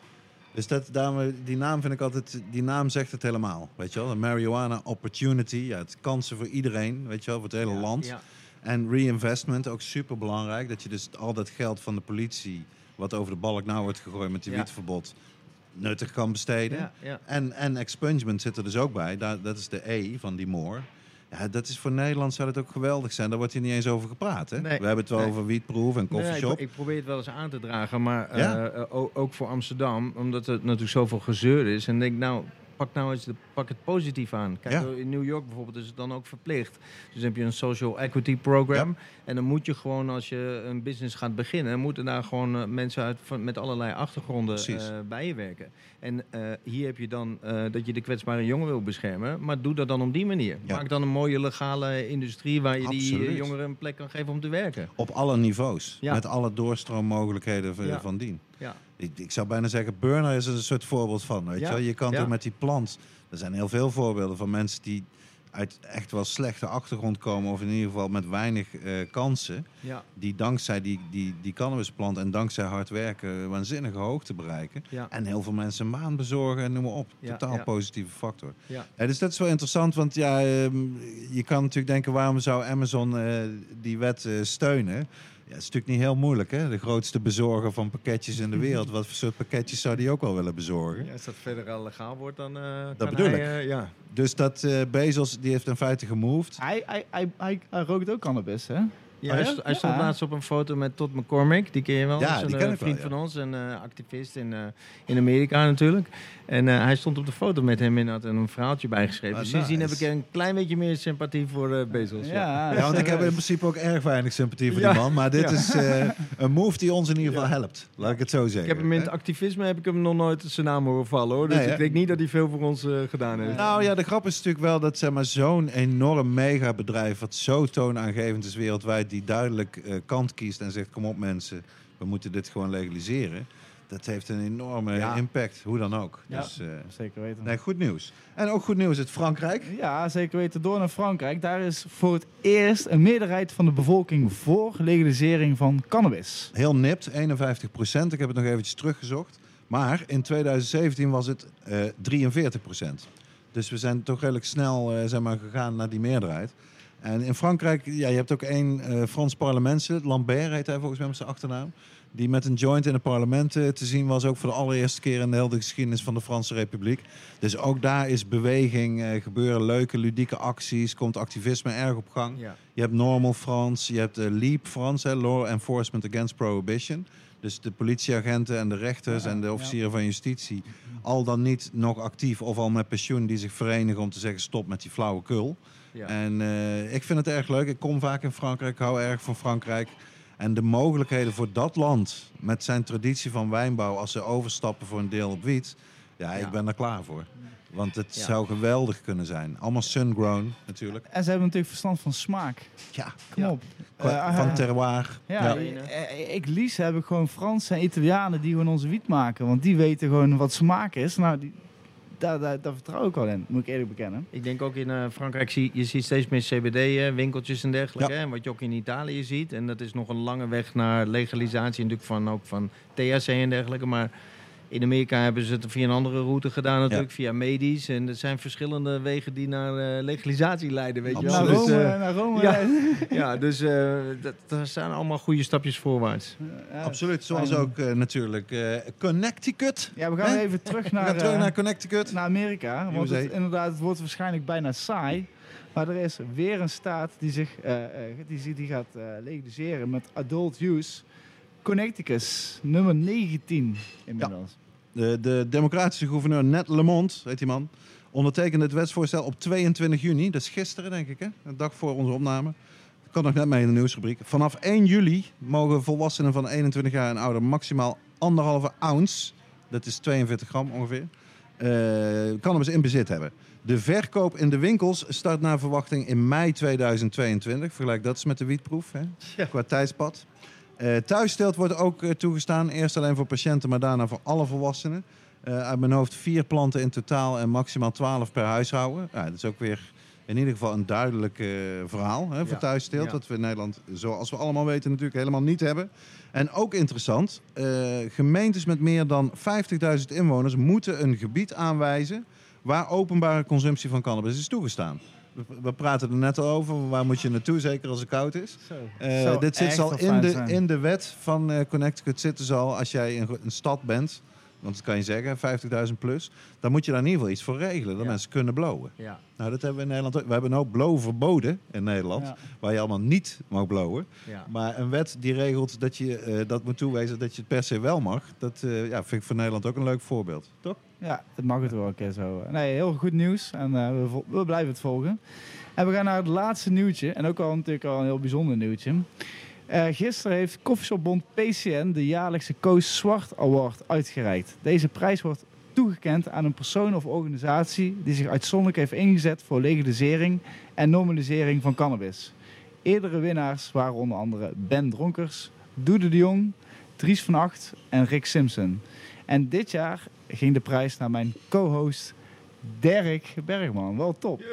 Dus dat, daarom, die naam vind ik altijd, die naam zegt het helemaal. Weet je wel, een marijuana opportunity. Ja, het kansen voor iedereen, weet je wel, voor het hele Ja, land. Ja. En reinvestment, ook super belangrijk. Dat je dus al dat geld van de politie, wat over de balk nou wordt gegooid met die Ja. wietverbod, nuttig kan besteden. Ja, ja. En, en expungement zit er dus ook bij. Daar, dat is de E van die more. Ja, dat is voor Nederland zou dat ook geweldig zijn. Daar wordt hier niet eens over gepraat. Hè? Nee. We hebben het wel Nee. over wietproef en Nee, ik, coffeeshop. ik probeer het wel eens aan te dragen, maar eh, Ja? eh, o- ook voor Amsterdam, omdat er natuurlijk zoveel gezeur is. En denk, nou, pak nou eens de, pak het positief aan. Kijk, Ja. in New York bijvoorbeeld is het dan ook verplicht. Dus heb je een social equity program. En dan moet je gewoon, als je een business gaat beginnen, moeten daar gewoon eh, mensen uit van, met allerlei achtergronden eh, bij je werken. En eh, hier heb je dan dat je de kwetsbare jongen wil beschermen, maar doe dat dan op die manier. Ja. Maak dan een mooie legale industrie waar je die Absoluut. jongeren een plek kan geven om te werken. Op alle niveaus. Met alle doorstroommogelijkheden van dien. Ja. Ik, ik zou bijna zeggen, burner is er een soort voorbeeld van. Weet Ja. je? wel. je kan Ja. met die plant... Er zijn heel veel voorbeelden van mensen die uit echt wel slechte achtergrond komen... of in ieder geval met weinig eh, kansen... Ja. die dankzij die, die, die cannabisplant en dankzij hard werken... waanzinnige hoogte bereiken. Ja. En heel veel mensen een baan bezorgen en noem maar op. Ja, Totaal positieve factor. Ja. Ja, dus dat is wel interessant, want ja, ehm, je kan natuurlijk denken... waarom zou Amazon eh, die wet eh, steunen... Ja, het is natuurlijk niet heel moeilijk, hè? De grootste bezorger van pakketjes in de wereld. Wat voor soort pakketjes zou die ook wel willen bezorgen? Ja, als dat verder al legaal wordt, dan. eh, Dat kan bedoel hij, ik. eh, ja. Dus dat eh, Bezos, die heeft in feite gemoved. Hij, hij, hij, hij, hij rookt ook cannabis, hè? Ja, Oh hij, st- hij stond Ja. laatst op een foto met Todd McCormick. Die ken je wel. Ja, die een ken ik wel, vriend ja. van ons. Een eh, activist in, eh, in Amerika natuurlijk. En eh, hij stond op de foto met hem en had een verhaaltje bijgeschreven. Ah, dus sindsdien nice. heb ik een klein beetje meer sympathie voor eh, Bezos. Ja. Ja, want ik heb in principe ook erg weinig sympathie voor die man. Maar dit is eh, een move die ons in ieder geval helpt. Laat ik het zo zeggen. Ik heb hem in het activisme heb ik hem nog nooit zijn naam horen vallen hoor. Dus Nee, ik denk niet dat hij veel voor ons gedaan heeft. Nou ja, de grap is natuurlijk wel dat zeg maar, zo'n enorm megabedrijf... wat zo toonaangevend is wereldwijd... die duidelijk kant kiest en zegt... kom op mensen, we moeten dit gewoon legaliseren. Dat heeft een enorme Ja. impact, hoe dan ook. Ja. Dus eh, Zeker weten. nee, goed nieuws. En ook goed nieuws uit Frankrijk. Ja, zeker weten. Door naar Frankrijk. Daar is voor het eerst een meerderheid van de bevolking voor legalisering van cannabis. Heel nipt, 51 procent. Ik heb het nog eventjes teruggezocht. Maar in 2017 was het eh 43 procent. Dus we zijn toch redelijk snel eh, zeg maar, gegaan naar die meerderheid. En in Frankrijk, ja, je hebt ook één Frans parlementslid, Lambert heet hij volgens mij met zijn achternaam. Die met een joint in het parlement eh, te zien was, ook voor de allereerste keer in de hele geschiedenis van de Franse Republiek. Dus ook daar is beweging, eh, gebeuren leuke, ludieke acties, komt activisme erg op gang. Ja. Je hebt Normal France, je hebt eh, LEAP France, hè, Law Enforcement Against Prohibition. Dus de politieagenten en de rechters Ja, en de ja. officieren van justitie, al dan niet nog actief of al met pensioen, die zich verenigen om te zeggen stop met die flauwekul. Ja. En ik vind het erg leuk. Ik kom vaak in Frankrijk, hou erg van Frankrijk. En de mogelijkheden voor dat land, met zijn traditie van wijnbouw, als ze overstappen voor een deel op wiet, ja, ik Ja. ben daar klaar voor. Want het Ja. zou geweldig kunnen zijn. Allemaal sun-grown natuurlijk. En ze hebben natuurlijk verstand van smaak. Ja, Kom Ja. op. Qua- Eh, van eh, terroir. Ja, Ja. eh, ik liefst heb ik gewoon Fransen en Italianen die gewoon onze wiet maken. Want die weten gewoon wat smaak is. Nou, die, daar, daar, daar vertrouw ik wel in, moet ik eerlijk bekennen. Ik denk ook in eh, Frankrijk zie je ziet steeds meer CBD-winkeltjes en dergelijke. Ja. hè, wat je ook in Italië ziet. En dat is nog een lange weg naar legalisatie. Natuurlijk van, ook van THC en dergelijke. Maar in Amerika hebben ze het via een andere route gedaan natuurlijk. Via medisch. En er zijn verschillende wegen die naar eh, legalisatie leiden. Weet je wel. Naar Absoluut. Dus, Rome, eh, naar Rome. ja. dus eh, dat, zijn allemaal goede stapjes voorwaarts. Ja. Absoluut. Zoals ook natuurlijk eh, Connecticut. Ja, we gaan even terug We naar, gaan terug naar Connecticut. naar Amerika. Want het, inderdaad, het wordt waarschijnlijk bijna saai. Maar er is weer een staat die, zich, die, die gaat eh, legaliseren met adult use. Connecticut, nummer 19 inmiddels. De, de democratische gouverneur Ned Lemont, heet die man, ondertekende het wetsvoorstel op 22 juni. Dat is gisteren, denk ik, hè? Een dag voor onze opname. Ik kan nog net mee in de nieuwsrubriek. Vanaf 1 juli mogen volwassenen van 21 jaar en ouder maximaal anderhalve ounce, dat is 42 gram ongeveer, eh cannabis in bezit hebben. De verkoop in de winkels start naar verwachting in mei 2022. Vergelijk dat eens met de wietproef, hè? Ja. qua tijdspad. Eh thuissteelt wordt ook eh, toegestaan. Eerst alleen voor patiënten, maar daarna voor alle volwassenen. Eh, uit mijn hoofd vier planten in totaal en maximaal 12 per huishouden. Ja, dat is ook weer in ieder geval een duidelijk verhaal hè, voor Ja. thuissteelt. Ja. Dat we in Nederland, zoals we allemaal weten, natuurlijk helemaal niet hebben. En ook interessant, gemeentes met meer dan 50.000 inwoners moeten een gebied aanwijzen waar openbare consumptie van cannabis is toegestaan. We, praten er net al over, waar moet je naartoe, zeker als het koud is. Zo. Eh, dit zit al in de, zijn. in de wet van eh, Connecticut zitten ze al, als jij een, een stad bent, want dat kan je zeggen, 50.000 plus, dan moet je daar in ieder geval iets voor regelen, dat Ja. mensen kunnen blowen. Ja. Nou, dat hebben we in Nederland ook. We hebben ook blowen verboden in Nederland, Ja. waar je allemaal niet mag blowen. Maar een wet die regelt dat je eh, dat moet toewijzen dat je het per se wel mag, dat ja, vind ik voor Nederland ook een leuk voorbeeld. Toch? Ja, het mag het wel een keer zo. Nee, heel goed nieuws en eh, we, we blijven het volgen. En we gaan naar het laatste nieuwtje. En ook al natuurlijk al een heel bijzonder nieuwtje. Eh, gisteren heeft Koffieshopbond PCN de jaarlijkse Koos Zwart Award uitgereikt. Deze prijs wordt toegekend aan een persoon of organisatie die zich uitzonderlijk heeft ingezet voor legalisering en normalisering van cannabis. Eerdere winnaars waren onder andere Ben Dronkers, Doede de Jong, Dries van Acht en Rick Simpson. En dit jaar ging de prijs naar mijn co-host Dirk Bergman. Wel top.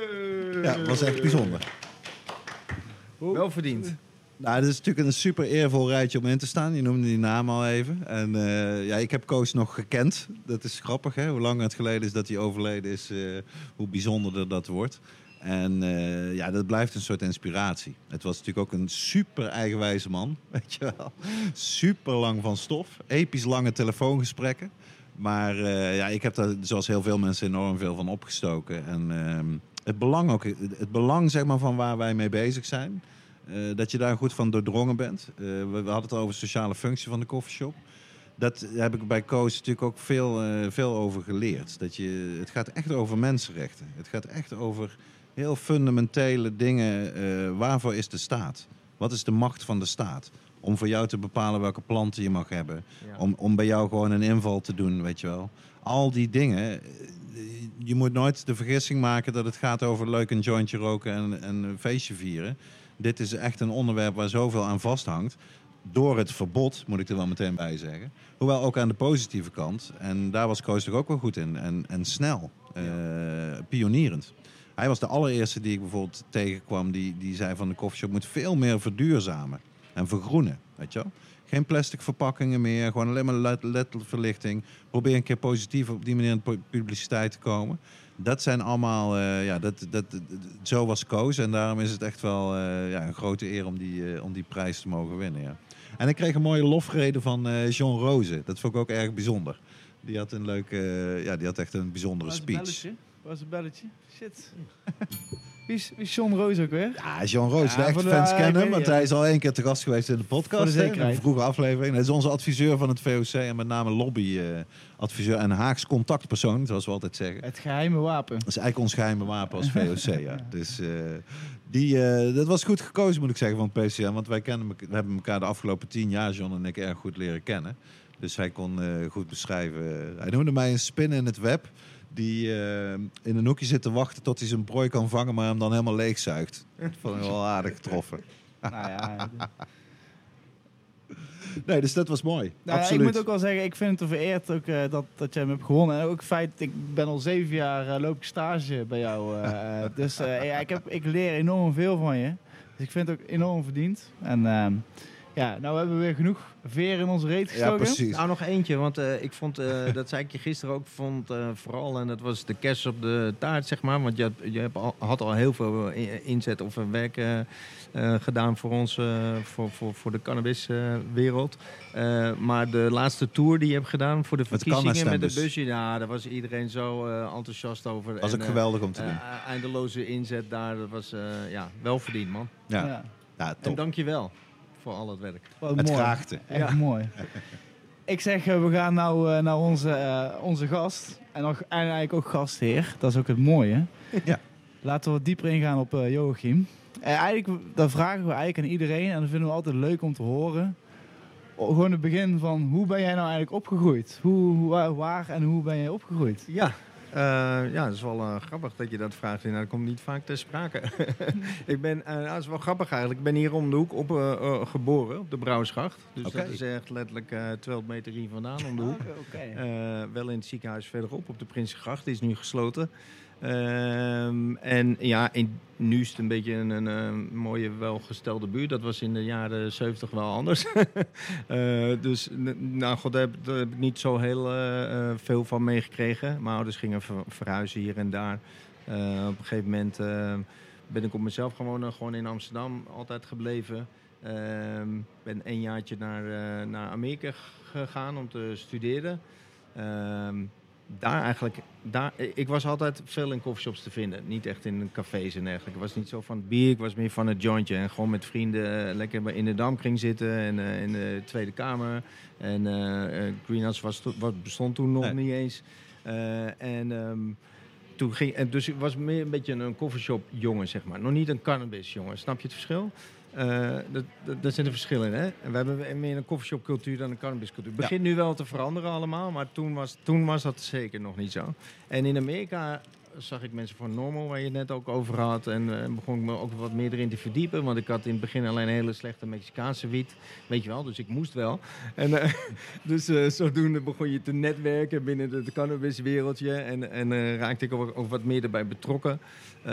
Ja, dat was echt bijzonder. Wel verdiend. Nou, dat is natuurlijk een super eervol rijtje om in te staan. Je noemde die naam al even. En eh, ja, ik heb Koos nog gekend. Dat is grappig, hè? Hoe lang het geleden is dat hij overleden is, eh, hoe bijzonderder dat wordt. En eh, ja, dat blijft een soort inspiratie. Het was natuurlijk ook een super eigenwijze man, weet je wel. Super lang van stof. Episch lange telefoongesprekken. Maar eh, ja, ik heb daar zoals heel veel mensen enorm veel van opgestoken. En ehm, het belang ook, het belang zeg maar van waar wij mee bezig zijn. eh, dat je daar goed van doordrongen bent. Eh, we, hadden het over de sociale functie van de koffieshop. Dat heb ik bij Koos natuurlijk ook veel, veel over geleerd. Dat je, het gaat echt over mensenrechten. Het gaat echt over heel fundamentele dingen. waarvoor is de staat? Wat is de macht van de staat? Om voor jou te bepalen welke planten je mag hebben. Ja. Om, om bij jou gewoon een inval te doen, weet je wel. Al die dingen. eh, Je moet nooit de vergissing maken dat het gaat over leuk een jointje roken en, en een feestje vieren. Dit is echt een onderwerp waar zoveel aan vasthangt. Door het verbod, moet ik er wel meteen bij zeggen. Hoewel ook aan de positieve kant. En daar was Koos toch ook wel goed in. En, en snel. eh, pionierend. Hij was de allereerste die ik bijvoorbeeld tegenkwam. Die, die zei van de koffieshop moet veel meer verduurzamen. En vergroenen, weet je wel. Geen plastic verpakkingen meer. Gewoon alleen maar LED- LED-verlichting. Probeer een keer positief op die manier in de publiciteit te komen. Dat zijn allemaal, eh, ja, dat, dat, dat- zo was Koos. En daarom is het echt wel eh, ja, een grote eer om die, eh, om die prijs te mogen winnen. Ja. En ik kreeg een mooie lofrede van eh John Rozen. Dat vond ik ook erg bijzonder. Die had een leuke, ja, die had echt een bijzondere Was een speech. belletje? Was een belletje? Shit. wie, is, wie is John Roos ook weer? Ja, John Roos, Ja, de echte de- fans ik kennen hem, want hij is al één keer te gast geweest in de podcast. Voor de een vroege aflevering. Hij is onze adviseur van het VOC en met name lobby-adviseur en Haags contactpersoon, zoals we altijd zeggen. Het geheime wapen. Dat is eigenlijk ons geheime wapen als VOC. ja. Dus eh, die, eh, dat was goed gekozen, moet ik zeggen, van het PCM. Want wij kennen, we hebben elkaar de afgelopen tien jaar, John en ik, erg goed leren kennen. Dus hij kon eh, goed beschrijven. Hij noemde mij een spin in het web. Die eh, in een hoekje zit te wachten tot hij zijn prooi kan vangen, maar hem dan helemaal leegzuigt. Dat vond ik wel aardig getroffen. nou ja, Nee, dus dat was mooi. Nou, ja, ik moet ook wel zeggen, ik vind het een vereerd ook, eh, dat, dat je hem hebt gewonnen. En ook het feit, ik ben al zeven jaar eh, loop ik stage bij jou. dus ja, ik, heb, ik leer enorm veel van je. Dus ik vind het ook enorm verdiend. En ehm, ja, nou hebben we weer genoeg veer in onze reet Ja, gestoken. precies. Nou, nog eentje, want eh, ik vond, eh, dat zei ik je gisteren ook, vond eh, vooral, en dat was de kerst op de taart, zeg maar. Want je, had, je hebt al, had al heel veel inzet of werk gedaan voor ons, voor, voor, voor de cannabiswereld. Eh, maar de laatste tour die je hebt gedaan voor de verkiezingen met de busje, ja, daar was iedereen zo eh, enthousiast over. Dat was En, ook geweldig om te eh, doen. eindeloze inzet daar, dat was eh, ja, wel verdiend, man. Ja, Ja, ja En top. dank je wel voor al het werk. wat Het mooi. graagte. Echt Ja. mooi. Ik zeg, eh, we gaan nou eh, naar onze, eh, onze gast. En, nog, en eigenlijk ook gastheer. Dat is ook het mooie. Ja. Laten we wat dieper ingaan op eh Joachim. En eigenlijk, dat vragen we eigenlijk aan iedereen. En dat vinden we altijd leuk om te horen. O- Gewoon het begin van, hoe ben jij nou eigenlijk opgegroeid? Hoe, hoe- waar, waar en hoe ben jij opgegroeid? Ja, eh, ja, dat is wel eh, grappig dat je dat vraagt. Nou, dat komt niet vaak ter sprake. ik ben, eh, nou, dat is wel grappig eigenlijk. Ik ben hier om de hoek op, geboren, op de Brouwersgracht. Dus dat is echt letterlijk eh 200 meter hier vandaan, om de hoek. Wel in het ziekenhuis verderop, op de Prinsengracht. Die is nu gesloten. Ehm, en ja, in, nu is het een beetje een, een, mooie, welgestelde buurt. Dat was in de jaren 70 wel anders. Eh, dus, nou god, daar heb, daar ik niet zo heel eh, eh, veel van meegekregen. Mijn ouders gingen ver- verhuizen hier en daar. Op een gegeven moment ben ik op mezelf gewoon, gewoon in Amsterdam altijd gebleven. Ehm ben een jaartje naar, naar Amerika gegaan om te studeren. Ehm, daar eigenlijk, daar, ik was altijd veel in coffeeshops te vinden. Niet echt in cafés en dergelijke. Ik was niet zo van het bier, ik was meer van het jointje. En gewoon met vrienden eh, lekker in de Damkring zitten en eh, in de Tweede Kamer. En eh Greenhouse was, wat bestond toen nog Nee. niet eens. En, ehm, toen ging, en dus ik was meer een beetje een coffeeshop jongen, zeg maar. Nog niet een cannabis jongen, snap je het verschil? Dat, daar zitten verschillen in, hè? We hebben meer een coffeeshop cultuur dan een cannabis cultuur. Het begint nu wel te veranderen allemaal, maar toen was, toen was dat zeker nog niet zo. En in Amerika zag ik mensen van Normal, waar je het net ook over had. En eh, begon ik me ook wat meer erin te verdiepen. Want ik had in het begin alleen hele slechte Mexicaanse wiet. Weet je wel, dus ik moest wel. En, eh, dus eh, zodoende begon je te netwerken binnen het cannabiswereldje. En, en raakte ik ook, wat meer erbij betrokken.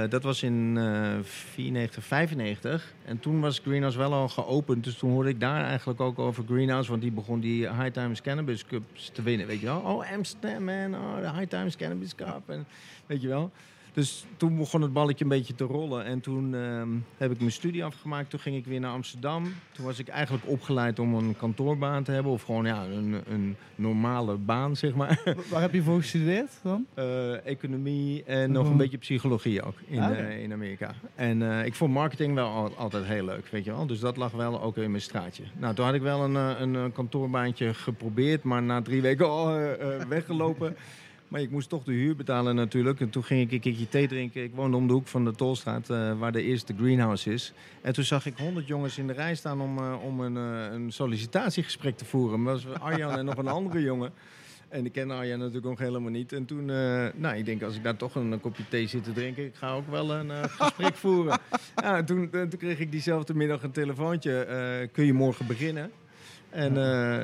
Dat was in eh 94, 95. En toen was Greenhouse wel al geopend. Dus toen hoorde ik daar eigenlijk ook over Greenhouse. Want die begon die High Times Cannabis Cups te winnen. Weet je wel? Oh, Amsterdam, man. Oh, de High Times Cannabis Cup. En, weet je wel? Dus toen begon het balletje een beetje te rollen. En toen ehm, heb ik mijn studie afgemaakt. Toen ging ik weer naar Amsterdam. Toen was ik eigenlijk opgeleid om een kantoorbaan te hebben. Of gewoon ja, een, een normale baan, zeg maar. Waar heb je voor gestudeerd dan? Eh, economie en nog een beetje psychologie ook in, Ah, eh, in Amerika. En eh, ik vond marketing wel al- altijd heel leuk, weet je wel. Dus dat lag wel ook in mijn straatje. Nou, toen had ik wel een, een, kantoorbaantje geprobeerd, maar na drie weken al weggelopen. Maar ik moest toch de huur betalen natuurlijk. En toen ging ik een keertje thee drinken. Ik woonde om de hoek van de Tolstraat, eh, waar de eerste greenhouse is. En toen zag ik honderd jongens in de rij staan om, eh, om een, eh, een sollicitatiegesprek te voeren. Dat was Arjan en nog een andere jongen. En ik ken Arjan natuurlijk nog helemaal niet. En toen, nou, ik denk als ik daar toch een, kopje thee zit te drinken, ik ga ook wel een gesprek voeren. Ja, toen, toen kreeg ik diezelfde middag een telefoontje. kun je morgen beginnen? En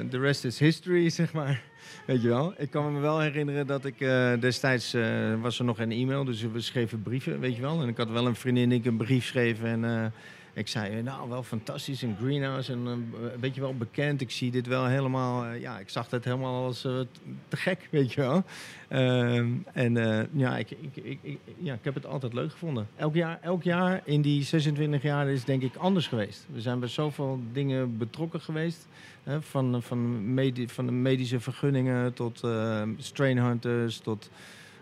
de rest is history, zeg maar. Weet je wel? Ik kan me wel herinneren dat ik eh, destijds eh, was er nog een e-mail, dus we schreven brieven, weet je wel. En ik had wel een vriendin die ik een brief schreef en eh, ik zei, eh, nou wel fantastisch, een greenhouse en eh, weet je wel bekend. Ik zie dit wel helemaal, eh, ja, ik zag het helemaal als eh, te gek, weet je wel. Ehm, en eh, ja, ik, ik, ik, ik- ja, ik heb het altijd leuk gevonden. Elk jaar, elk jaar in die 26 jaar is denk ik anders geweest. We zijn bij zoveel dingen betrokken geweest. Hè, van, van, medi- van de medische vergunningen tot eh, strain hunters, tot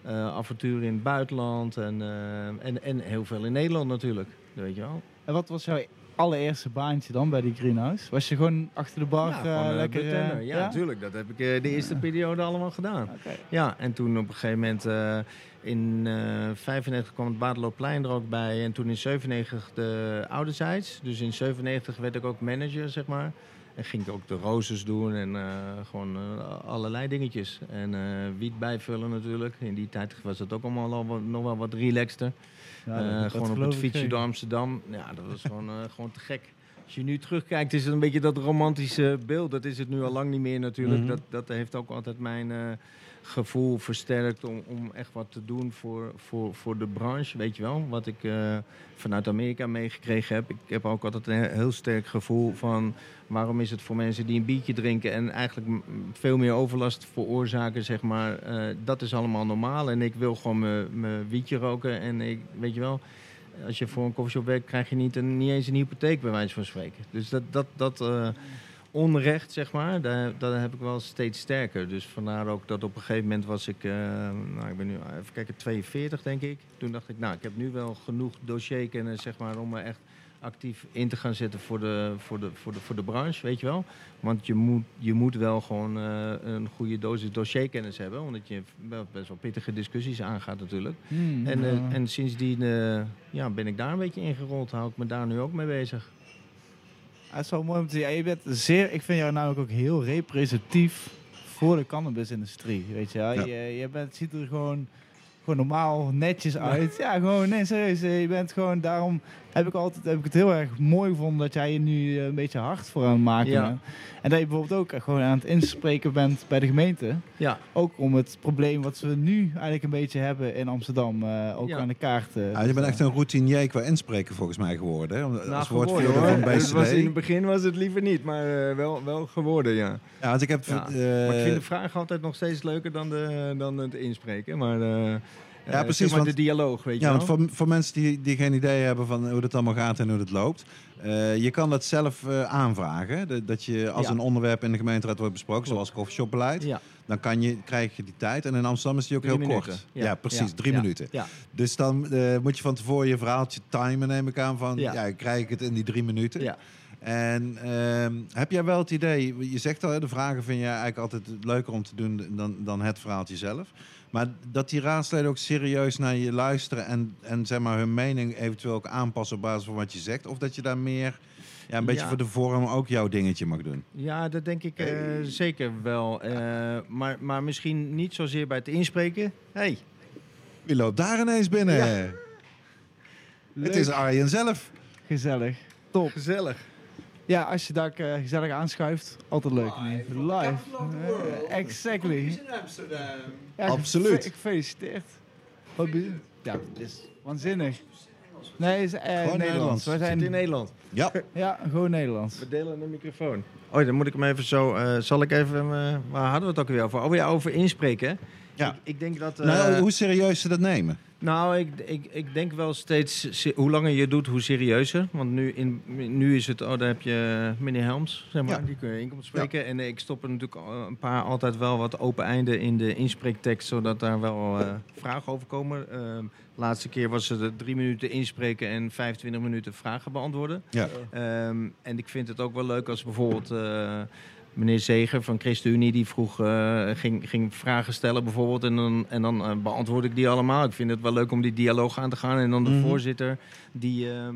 eh, avonturen in het buitenland en, eh, en, en heel veel in Nederland natuurlijk. Weet je wel. En wat was jouw allereerste baantje dan bij die greenhouse? Was je gewoon achter de bar ja, gewoon, lekker... ja, natuurlijk. Dat heb ik de eerste periode allemaal gedaan. Ja, en toen op een gegeven moment in eh 95 kwam het Badelooplein er ook bij. En toen in 97 de ouderzijds. Dus in 97 werd ik ook manager, zeg maar. En ging ik ook de roses doen en eh, gewoon eh, allerlei dingetjes. En eh, wiet bijvullen natuurlijk. In die tijd was het ook allemaal al wat- nog wel wat relaxter. Ja, dat- dat gewoon op het ik fietsje door Amsterdam. Ja, dat was gewoon, gewoon te gek. Als je nu terugkijkt, is het een beetje dat romantische beeld. Dat is het nu al lang niet meer natuurlijk. Mhm. dat, dat heeft ook altijd mijn gevoel versterkt om, om echt wat te doen voor, voor, voor de branche. Weet je wel, wat ik eh, vanuit Amerika meegekregen heb. Ik heb ook altijd een heel sterk gevoel van... waarom is het voor mensen die een biertje drinken... en eigenlijk veel meer overlast veroorzaken, zeg maar... eh, dat is allemaal normaal. En ik wil gewoon mijn- mijn wietje roken en ik, weet je wel... Als je voor een koffieshop werkt, krijg je niet, een, niet eens een hypotheek, bij wijze van spreken. Dus dat, dat, dat eh, onrecht, zeg maar, daar, dat heb ik wel steeds sterker. Dus vandaar ook dat op een gegeven moment was ik, eh, nou, ik ben nu, even kijken, 42 denk ik. Toen dacht ik, nou, ik heb nu wel genoeg dossierkennis, zeg maar, om me echt actief in te gaan zetten voor de, voor de, voor de, voor de branche, weet je wel. Want je moet, je moet wel gewoon eh, een goede dosis dossierkennis hebben, omdat je wel best wel pittige discussies aangaat natuurlijk. Hmm, En, eh, en sindsdien ja, ben ik daar een beetje ingerold. Hou ik me daar nu ook mee bezig. Het is wel mooi om te zien. Ja, je bent zeer, ik vind jou namelijk ook heel representatief voor de cannabisindustrie. Weet je, wel. Ja. je, je bent, ziet er gewoon, gewoon normaal, netjes uit. Ja, gewoon, nee, serieus. Je bent gewoon, daarom heb ik, altijd, heb ik het heel erg mooi gevonden dat jij je nu eh, een beetje hard voor aan het maken Ja. bent. En dat je bijvoorbeeld ook gewoon aan het inspreken bent bij de gemeente. Ja, Ook om het probleem wat we nu eigenlijk een beetje hebben in Amsterdam eh, ook Ja. aan de kaart te Ja, je bent echt een routinier qua inspreken volgens mij geworden. Hè? Als nou, woordvoerder geworden, van hoor. Het was, in het begin was het liever niet, maar eh, wel, wel geworden, ja. Ja, want ik heb... Ja. eh, maar ik vind de vraag altijd nog steeds leuker dan, de, dan het inspreken. Maar, eh, Ja, eh, precies, zeg maar want- de dialoog, weet Ja, je want wel. voor, voor mensen die, die geen idee hebben van hoe het allemaal gaat en hoe het loopt. eh, je kan dat zelf eh, aanvragen. De- dat je als Ja. een onderwerp in de gemeenteraad wordt besproken, zoals coffeeshopbeleid. Ja, Dan kan je, krijg je die tijd. En in Amsterdam is die ook Drie heel minuten. kort. Ja. Ja, precies. Ja. Drie Ja. minuten. ja. Dus dan moet je van tevoren je verhaaltje timen, neem ik aan. Van, Ja. ja. krijg ik het in die drie minuten. Ja. En ehm, heb jij wel het idee, je zegt al, de vragen vind je eigenlijk altijd leuker om te doen dan, dan het verhaaltje zelf. Maar dat die raadsleden ook serieus naar je luisteren en, en zeg maar hun mening eventueel ook aanpassen op basis van wat je zegt. Of dat je daar meer, ja, een beetje Ja. voor de vorm ook jouw dingetje mag doen. Ja, dat denk ik eh, zeker wel. Eh, maar, maar misschien niet zozeer bij het inspreken. Hey, Wie loopt daar ineens binnen? Ja. Het is Arjen zelf. Gezellig. Top. gezellig. Ja, als je daar eh, gezellig aanschuift, altijd leuk. Live. Eh, exactly. Ja, Absoluut. gefe- Gefeliciteerd. Wat Ja, het is waanzinnig. Nee, is eh, Nederlands. Nederlands. Wij Zit in zijn, Nederland. Ja, ja, gewoon Nederlands. We delen een microfoon. Oh, dan moet ik hem even zo... eh, zal ik even... eh, waar hadden we het ook weer over? Oh, ja, over inspreken. Ja. Ik, ik denk dat... eh, nou, hoe serieus ze dat nemen. Nou, ik, ik, ik denk wel steeds, hoe langer je doet, hoe serieuzer. Want nu, in, nu is het, oh, daar heb je meneer Helms, zeg maar, Ja. die kun je inkomt spreken. En ik stop er natuurlijk al een paar altijd wel wat open einden in de inspreektekst, zodat daar wel eh, vragen over komen. Ehm, laatste keer was het drie minuten inspreken en 25 minuten vragen beantwoorden. Ja. Ehm, en ik vind het ook wel leuk als bijvoorbeeld eh, meneer Zeger van ChristenUnie... die vroeg, eh, ging, ging vragen stellen bijvoorbeeld... en dan, en dan eh, beantwoord ik die allemaal. Ik vind het wel leuk om die dialoog aan te gaan. En dan de Mhm. voorzitter die... ehm,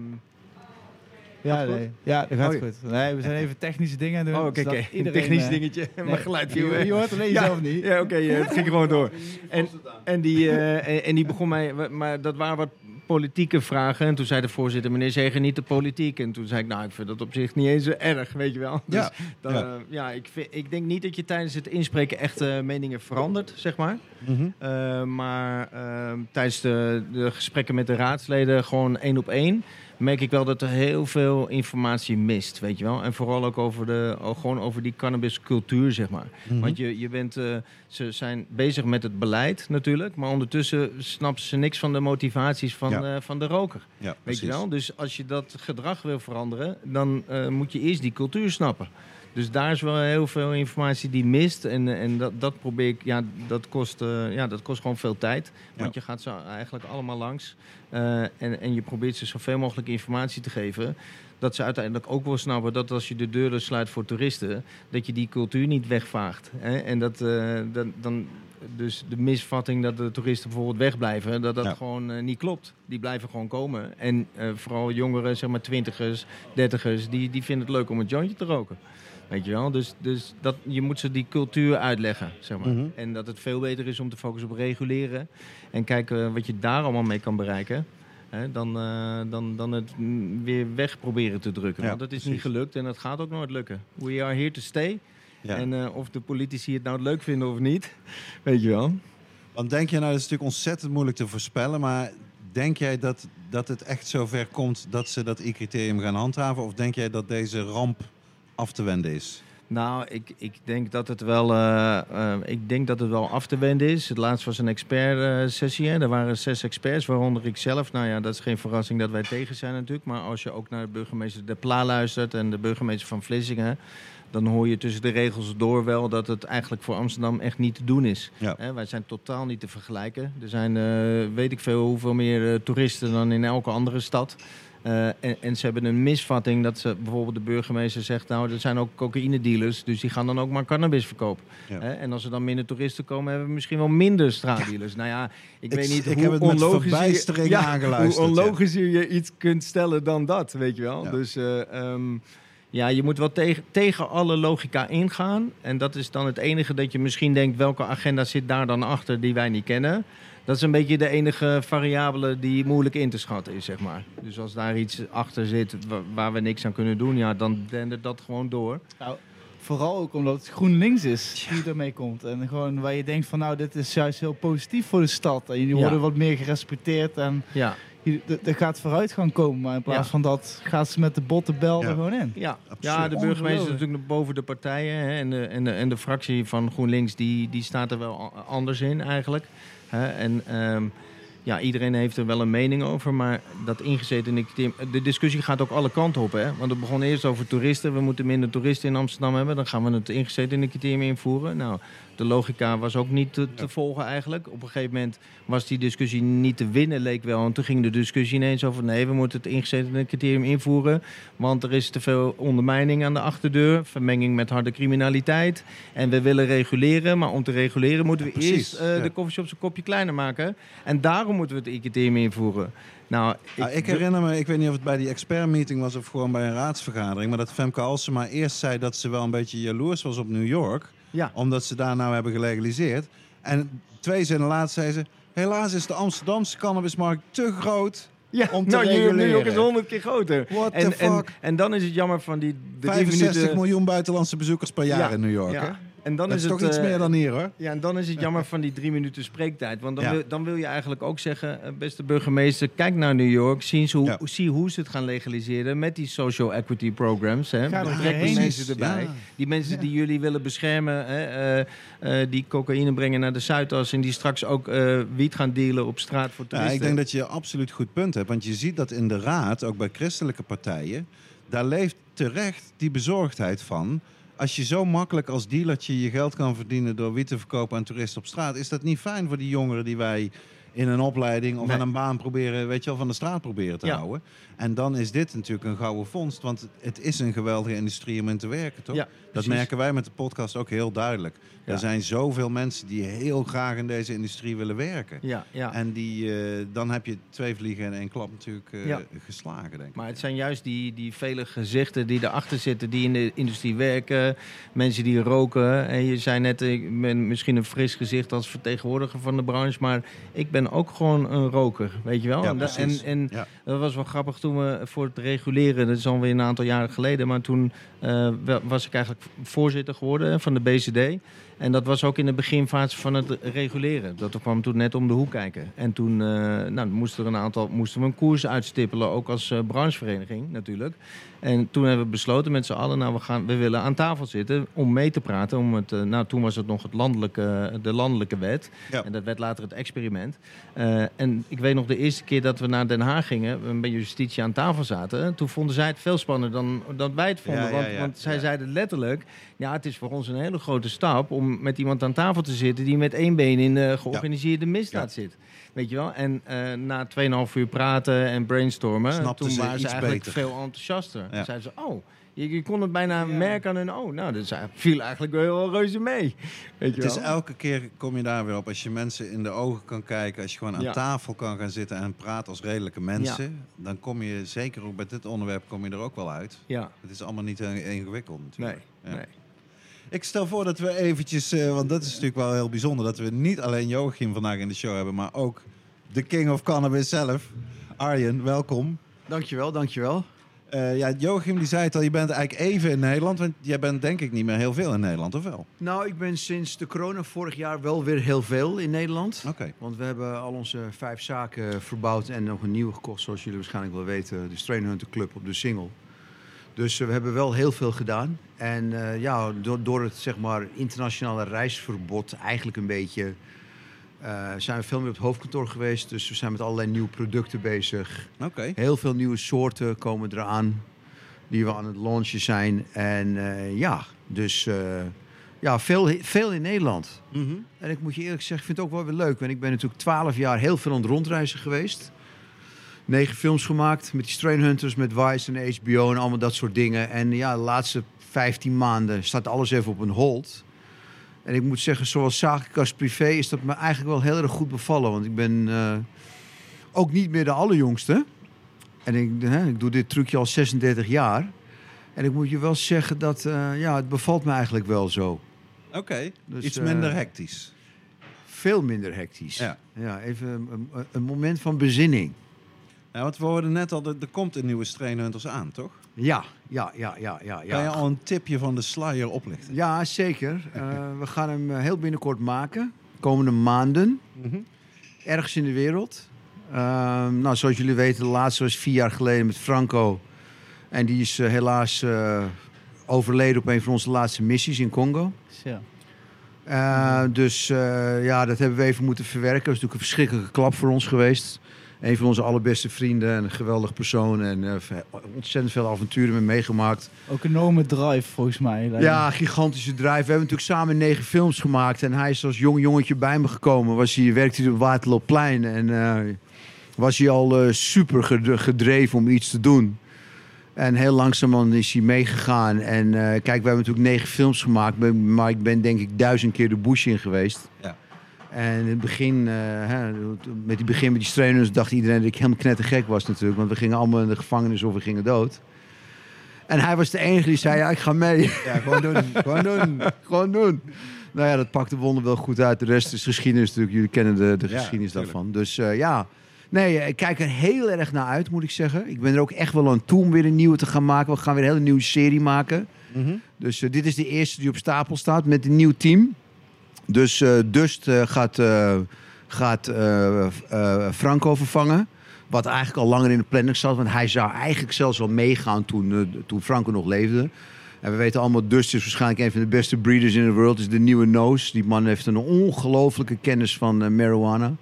Ja, nee. ja, dat gaat Oh, goed. Nee, we zijn even technische dingen aan het doen. oh, oké, oké. Een technisch eh, dingetje. nee, Mijn geluid viel je, weg. je hoort alleen Ja, jezelf niet. Ja, oké, eh, het ging gewoon door. En, en, die, eh, en, en die begon mij, maar dat waren wat politieke vragen. En toen zei de voorzitter, meneer Zeger, niet de politiek. En toen zei ik, nou, ik vind dat op zich niet eens zo erg, weet je wel. Ja, Dus dan, ja. ja. ja ik, vind, ik denk niet dat je tijdens het inspreken echt eh, meningen verandert, zeg maar. Mhm. Eh, maar eh, tijdens de, de gesprekken met de raadsleden, gewoon één op één, merk ik wel dat er heel veel informatie mist, weet je wel. En vooral ook over, de, oh, gewoon over die cannabiscultuur, zeg maar. Mhm. Want je, je bent, eh, ze zijn bezig met het beleid natuurlijk, maar ondertussen snappen ze niks van de motivaties van, Ja. eh, van de roker. Ja, Weet precies. je wel? Dus als je dat gedrag wil veranderen, dan eh, moet je eerst die cultuur snappen. Dus daar is wel heel veel informatie die mist. En, en dat, dat probeer ik, ja dat, kost, eh, ja, dat kost gewoon veel tijd. Want je gaat ze eigenlijk allemaal langs. Eh, en, en je probeert ze zoveel mogelijk informatie te geven. Dat ze uiteindelijk ook wel snappen dat als je de deuren sluit voor toeristen, dat je die cultuur niet wegvaagt. Hè? En dat eh, dan, dan. Dus de misvatting dat de toeristen bijvoorbeeld wegblijven, dat dat Ja. gewoon niet klopt. Die blijven gewoon komen. En vooral jongeren, zeg maar twintigers, dertigers, die, die vinden het leuk om een jointje te roken. Weet je wel? Dus, dus dat, je moet ze die cultuur uitleggen, zeg maar. Mhm. En dat het veel beter is om te focussen op reguleren. En kijken wat je daar allemaal mee kan bereiken. Hè, dan, eh, dan, dan het weer weg proberen te drukken. Ja, Want dat is precies. niet gelukt en dat gaat ook nooit lukken. We are here to stay. Ja. En eh, of de politici het nou leuk vinden of niet, weet je wel. Want denk je, nou, dat is natuurlijk ontzettend moeilijk te voorspellen, maar denk jij dat, dat het echt zover komt dat ze dat I-criterium gaan handhaven? Of denk jij dat deze ramp af te wenden is? Nou, ik, ik, denk dat het wel, eh, eh, ik denk dat het wel af te wenden is. Het laatst was een expert-sessie. Er waren zes experts, waaronder ik zelf. Nou ja, dat is geen verrassing dat wij tegen zijn natuurlijk. Maar als je ook naar de burgemeester De Pla luistert en de burgemeester van Vlissingen... dan hoor je tussen de regels door wel dat het eigenlijk voor Amsterdam echt niet te doen is. Ja. Hè, wij zijn totaal niet te vergelijken. Er zijn, eh, weet ik veel, hoeveel meer eh, toeristen dan in elke andere stad. Eh, en, en ze hebben een misvatting dat ze bijvoorbeeld de burgemeester zegt... nou, er zijn ook cocaïne-dealers, dus die gaan dan ook maar cannabis verkopen. Ja. En als er dan minder toeristen komen, hebben we misschien wel minder straatdealers. Nou ja, ik, Ik- weet niet ik hoe heb het met onlogisch je, ja, Hoe onlogischer je iets kunt stellen dan dat, weet je wel. Dus eh, ehm, ja, je moet wel tegen, tegen alle logica ingaan. En dat is dan het enige dat je misschien denkt... welke agenda zit daar dan achter die wij niet kennen... Dat is een beetje de enige variabele die moeilijk in te schatten is, zeg maar. Dus als daar iets achter zit wa- waar we niks aan kunnen doen, ja, dan dendert dat gewoon door. Nou, vooral ook omdat het GroenLinks is die ermee komt. En gewoon waar je denkt van nou, dit is juist heel positief voor de stad. En jullie Ja. worden wat meer gerespecteerd en Ja, hier- er gaat vooruitgang komen. Maar in plaats Ja. van dat gaat ze met de botte bel Ja. er gewoon in. ja. Ja de burgemeester is natuurlijk boven de partijen. Hè, en, de, en, de, en de fractie van GroenLinks die, die staat er wel anders in eigenlijk. Hè, en ehm, ja, iedereen heeft er wel een mening over, maar dat ingezeten nicotine... De discussie gaat ook alle kanten op, hè. Want het begon eerst over toeristen. We moeten minder toeristen in Amsterdam hebben. Dan gaan we het ingezeten nicotine invoeren. Nou, de logica was ook niet te, te volgen eigenlijk. Op een gegeven moment was die discussie niet te winnen, leek wel. En toen ging de discussie ineens over... nee, we moeten het ingezeten criterium invoeren... want er is te veel ondermijning aan de achterdeur... vermenging met harde criminaliteit. En we willen reguleren, maar om te reguleren... moeten we Ja, eerst ja. de koffieshops een kopje kleiner maken. En daarom moeten we het criterium invoeren. Nou, ik herinner me, ik weet niet of het bij die expertmeeting was of gewoon bij een raadsvergadering, maar dat Femke Halsema eerst zei dat ze wel een beetje jaloers was op New York, Ja. omdat ze daar nou hebben gelegaliseerd. En twee zinnen later zei ze, helaas is de Amsterdamse cannabismarkt te groot Ja, om te nou, New York is reguleren. honderd keer groter. What en, the fuck? en dan is het jammer van die de drie 65 minuten... miljoen buitenlandse bezoekers per jaar Ja, in New York. ja. Hè? En dan dat is, is, het, toch iets eh, meer dan hier hoor. Ja, en dan is het jammer van die drie minuten spreektijd. Want dan, Ja. wil, dan wil je eigenlijk ook zeggen, eh, beste burgemeester, kijk naar New York. Zie, hoe, Ja. zie hoe ze het gaan legaliseren met die social equity programs. Hè. Ga er heen. mensen erbij. Ja. Die mensen Ja. die jullie willen beschermen, hè, eh, die cocaïne brengen naar de Zuidas en die straks ook eh, wiet gaan dealen op straat voor Ja, toeristen. ik denk dat je absoluut goed punt hebt. Want je ziet dat in de raad, ook bij christelijke partijen, daar leeft terecht die bezorgdheid van. Als je zo makkelijk als dealertje je geld kan verdienen door wiet te verkopen aan toeristen op straat, is dat niet fijn voor die jongeren die wij in een opleiding of Nee. aan een baan proberen, weet je wel, van de straat proberen te Ja. houden. En dan is dit natuurlijk een gouden vondst, want het is een geweldige industrie om in te werken, toch? Ja, dat merken wij met de podcast ook heel duidelijk. Ja. Er zijn zoveel mensen die heel graag in deze industrie willen werken. Ja, ja. En die, eh, dan heb je twee vliegen in één klap natuurlijk eh, Ja. geslagen, denk ik. Maar het zijn juist die, die vele gezichten die erachter zitten, die in de industrie werken. Mensen die roken. En je zei net, ik ben misschien een fris gezicht als vertegenwoordiger van de branche. Maar ik ben ook gewoon een roker, weet je wel? Ja, en, en, en dat was wel grappig toen voor het reguleren, dat is alweer een aantal jaren geleden. Maar toen eh, wa- was ik eigenlijk voorzitter geworden van de BCD. En dat was ook in de beginfase van het reguleren. Dat kwam toen net om de hoek kijken. En toen eh, nou, moesten, er een aantal, moesten we een koers uitstippelen, ook als eh, branchevereniging natuurlijk. En toen hebben we besloten met z'n allen, nou, we, gaan, we willen aan tafel zitten om mee te praten. Om het, eh, nou, toen was het nog het landelijke, de landelijke wet. Ja. En dat werd later het experiment. Eh, en ik weet nog de eerste keer dat we naar Den Haag gingen, we bij justitie aan tafel zaten. Toen vonden zij het veel spannender dan, dan wij het vonden. Ja, want, ja. want zij zeiden letterlijk, ja, het is voor ons een hele grote stap om met iemand aan tafel te zitten die met één been in de georganiseerde misdaad zit. Weet je wel? En eh, na 2,5 uur praten en brainstormen, Snapten toen ze waren ze eigenlijk beter. veel enthousiaster. Ja. Zeiden ze, oh, je, je kon het bijna merken aan hun oh, nou, dat viel eigenlijk wel heel reuze mee. Weet je Het is elke keer kom je daar weer op. Als je mensen in de ogen kan kijken, als je gewoon aan Ja. tafel kan gaan zitten en praten als redelijke mensen, dan kom je zeker ook bij dit onderwerp kom je er ook wel uit. Ja, Het is allemaal niet ingewikkeld nee, natuurlijk. Ja. nee. Ik stel voor dat we eventjes, eh, want dat is natuurlijk wel heel bijzonder, dat we niet alleen Joachim vandaag in de show hebben, maar ook de king of cannabis zelf. Arjen, welkom. Dankjewel, dankjewel. Eh ja, Joachim die zei het al, je bent eigenlijk even in Nederland, want jij bent denk ik niet meer heel veel in Nederland, of wel? Nou, ik ben sinds de corona vorig jaar wel weer heel veel in Nederland. Oké. Want we hebben al onze vijf zaken verbouwd en nog een nieuwe gekocht, zoals jullie waarschijnlijk wel weten, de Strain Hunter Club op de Singel. Dus eh, we hebben wel heel veel gedaan. En eh, ja, door, door het zeg maar internationale reisverbod eigenlijk een beetje eh, zijn we veel meer op het hoofdkantoor geweest. Dus we zijn met allerlei nieuwe producten bezig. Oké. Heel veel nieuwe soorten komen eraan die we aan het launchen zijn. En ja, dus ja, veel, veel in Nederland. Mhm. En ik moet je eerlijk zeggen, ik vind het ook wel weer leuk. Want ik ben natuurlijk twaalf jaar heel veel aan het rondreizen geweest. Negen films gemaakt met die Strain Hunters, met Vice en HBO en allemaal dat soort dingen. En ja, de laatste 15 maanden staat alles even op een hold. En ik moet zeggen, zoals zakelijk als privé is dat me eigenlijk wel heel erg goed bevallen. Want ik ben eh, ook niet meer de allerjongste. En ik, hè, ik doe dit trucje al 36 jaar. En ik moet je wel zeggen dat eh, ja, het bevalt me eigenlijk wel zo. Oké, Dus, iets eh, minder hectisch. Veel minder hectisch. Ja. Ja, even een, een- een moment van bezinning. Ja, want we hoorden net al, er er komt een nieuwe Strain Hunters aan, toch? Ja, ja, ja, ja, ja. Kan je al een tipje van de sluier oplichten? ja zeker. Eh, we gaan hem eh, heel binnenkort maken. Komende maanden. Ergens in de wereld. Ehm, nou, zoals jullie weten, de laatste was vier jaar geleden met Franco. En die is eh, helaas eh, overleden op een van onze laatste missies in Congo. Ja. Eh, dus eh, ja, dat hebben we even moeten verwerken. Dat is natuurlijk een verschrikkelijke klap voor ons geweest. Een van onze allerbeste vrienden en een geweldig persoon. En eh, ontzettend veel avonturen mee meegemaakt. Ook een enorme drive volgens mij. Ja, gigantische drive. We hebben natuurlijk samen negen films gemaakt. En hij is als jong jongetje bij me gekomen. Was hij, werkte hij op Waterloopplein. En eh, was hij al eh, super ged- gedreven om iets te doen. En heel langzaam is hij meegegaan. En eh, kijk, we hebben natuurlijk negen films gemaakt. Maar ik ben denk ik duizend keer de bush in geweest. Ja. En in het begin, eh, hè, met die begin met die trainers, dacht iedereen dat ik helemaal knettergek was natuurlijk. Want we gingen allemaal in de gevangenis of we gingen dood. En hij was de enige die zei, ja, ik ga mee. Ja, gewoon doen. gewoon doen. Gewoon doen. Nou ja, dat pakte Wonder wel goed uit. De rest is geschiedenis natuurlijk. Jullie kennen de, de Ja, geschiedenis tuurlijk. daarvan. Dus eh, ja. Nee, ik kijk er heel erg naar uit, moet ik zeggen. Ik ben er ook echt wel aan toe om weer een nieuwe te gaan maken. We gaan weer een hele nieuwe serie maken. Mhm. Dus eh, dit is de eerste die op stapel staat met een nieuw team. Dus eh, Dust eh, gaat, eh, gaat Franco vervangen. Wat eigenlijk al langer in de planning zat. Want hij zou eigenlijk zelfs wel meegaan toen, toen Franco nog leefde. En we weten allemaal, Dust is waarschijnlijk een van de beste breeders in de wereld. is de nieuwe Nose. Die man heeft een ongelofelijke kennis van marijuana.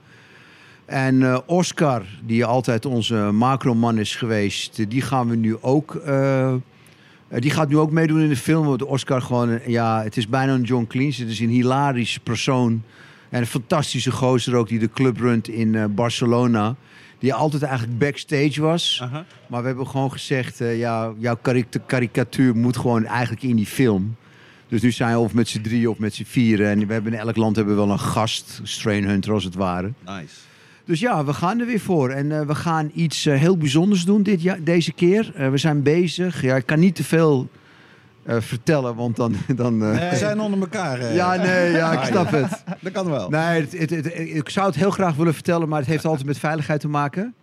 En Oscar, die altijd onze macroman is geweest, die gaan we nu ook. Eh, die gaat nu ook meedoen in de film. Want Oscar gewoon, een- ja, het is bijna een John Cleese. Het is een hilarisch persoon. En een fantastische gozer ook die de club runt in eh, Barcelona. Die altijd eigenlijk backstage was. Maar we hebben gewoon gezegd, eh, ja, jouw karik- karikatuur moet gewoon eigenlijk in die film. Dus nu zijn we of met z'n drie of met z'n vieren. En we hebben in elk land hebben we wel een gast, Strain Hunter als het ware. Nice. Dus ja, we gaan er weer voor. En eh, we gaan iets eh, heel bijzonders doen dit jaar, deze keer. Eh, we zijn bezig. Ja, ik kan niet te veel vertellen, want dan... dan eh, We zijn onder elkaar. Ja, nee, ja, ik Ah, snap het. Dat kan wel. Nee, het, het, het- ik zou het heel graag willen vertellen, maar het heeft altijd met veiligheid te maken.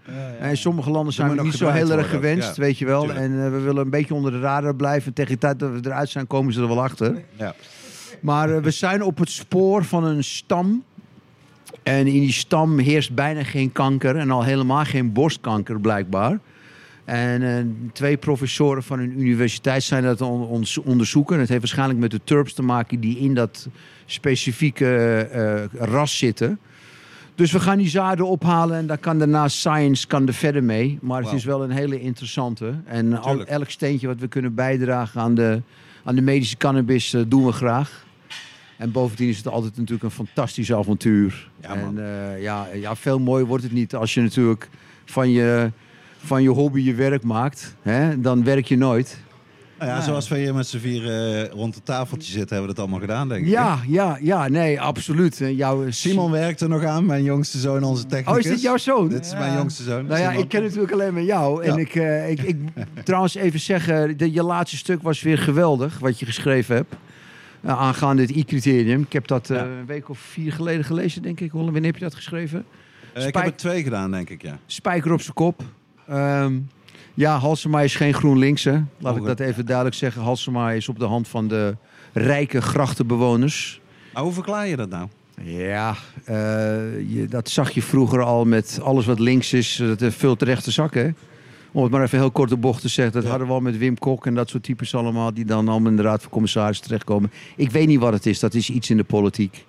En in sommige landen zijn we niet zo heel erg ook, gewenst, ja. weet je wel. Tuurlijk. En we willen een beetje onder de radar blijven. Tegen de tijd dat we eruit zijn, komen ze er wel achter. Ja. Maar we zijn op het spoor van een stam. En in die stam heerst bijna geen kanker. En al helemaal geen borstkanker, blijkbaar. En eh, twee professoren van een universiteit zijn dat aan ons onderzoeken. Het heeft waarschijnlijk met de turps te maken die in dat specifieke eh, ras zitten. Dus we gaan die zaden ophalen en daar kan daarna science kan er verder mee. Maar het is wel een hele interessante. En al, elk steentje wat we kunnen bijdragen aan de, aan de medische cannabis eh, doen we graag. En bovendien is het altijd natuurlijk een fantastisch avontuur. Ja, man. en eh, ja, ja, veel mooier wordt het niet als je natuurlijk van je, van je hobby je werk maakt. Hè? Dan werk je nooit. Nou ja, zoals we hier met z'n vier eh, rond het tafeltje zitten, hebben we dat allemaal gedaan, denk ik. Ja, ja, ja, nee, absoluut. Eh, Jouw, Simon werkt er nog aan, mijn jongste zoon, onze technicus. Oh, is dit jouw zoon? Dit is mijn jongste zoon. Nou ja, Simon. ik ken natuurlijk alleen maar jou. En ik, ik, ik trouwens even zeggen, de, je laatste stuk was weer geweldig, wat je geschreven hebt. Eh, aangaande het I-criterium. Ik heb dat eh, een week of vier geleden gelezen, denk ik. Wanneer heb je dat geschreven? Eh, ik heb er twee gedaan, denk ik, ja. Spijker op zijn kop. Ehm, ja, Halsema is geen GroenLinks, hè. Laat ik dat even duidelijk zeggen. Halsema is op de hand van de rijke grachtenbewoners. Maar hoe verklaar je dat nou? Ja, je, dat zag je vroeger al met alles wat links is. Dat veel te rechte zak, hè? Om het maar even heel kort de bocht te zeggen. Dat Ja. hadden we al met Wim Kok en dat soort types allemaal... die dan allemaal in de Raad van Commissarissen terechtkomen. Ik weet niet wat het is. Dat is iets in de politiek.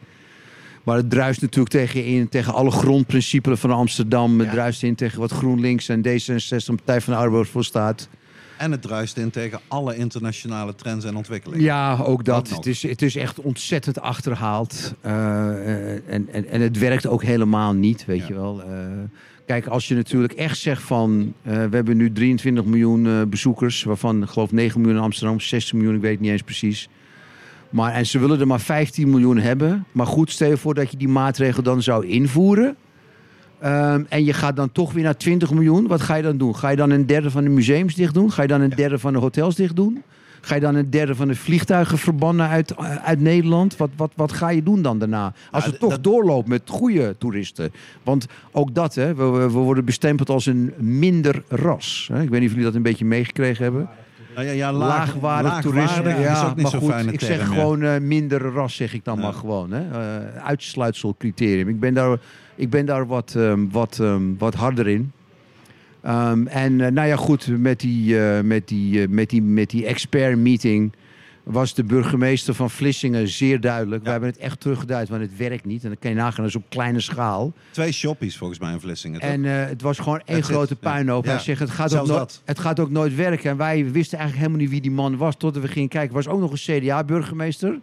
Maar het druist natuurlijk tegen, in, tegen alle grondprincipes van Amsterdam. Het Ja. druist in tegen wat GroenLinks en D66 en Partij van de Arbeid voor staat. En het druist in tegen alle internationale trends en ontwikkelingen. Ja, ook dat. Het is, het is echt ontzettend achterhaald. Eh, eh, en, en, en het werkt ook helemaal niet, weet Ja. je wel. Eh, kijk, als je natuurlijk echt zegt van... eh, we hebben nu 23 miljoen eh, bezoekers... waarvan, ik geloof 9 miljoen in Amsterdam, 16 miljoen, ik weet niet eens precies. Maar, en ze willen er maar 15 miljoen hebben. Maar goed, stel je voor dat je die maatregel dan zou invoeren... Ehm, en je gaat dan toch weer naar 20 miljoen. Wat ga je dan doen? Ga je dan een derde van de museums dicht doen? Ga je dan een derde van de hotels dicht doen? Ga je dan een derde van de vliegtuigen verbannen uit, eh, uit Nederland? Wat, wat, wat ga je doen dan daarna? Als Ja, het toch dat- doorloopt met goede toeristen. Want ook dat, hè, we, we worden bestempeld als een minder ras. Hè? Ik weet niet of jullie dat een beetje meegekregen hebben. Nou ja, ja, laag, Laagwaardig toerisme. is Ja, ook niet maar zo'n goed, ik zeg gewoon eh, minder ras, zeg ik dan Ja. maar gewoon. Hè? Eh, uitsluitselcriterium. Ik ben daar, ik ben daar wat, ehm, wat, ehm, wat harder in. Ehm, en eh, nou ja, goed, met die, eh, met die, eh, met die, met die expert meeting was de burgemeester van Vlissingen zeer duidelijk. Ja. We hebben het echt teruggeduid, want het werkt niet. En dan kan je nagaan, dat is op kleine schaal. Twee shoppies volgens mij in Vlissingen. toch? En het was gewoon één grote puinhoop. Ja. Hij zegt, het gaat, ook nooit, het gaat ook nooit werken. En wij wisten eigenlijk helemaal niet wie die man was... totdat we gingen kijken. was ook nog een CDA-burgemeester.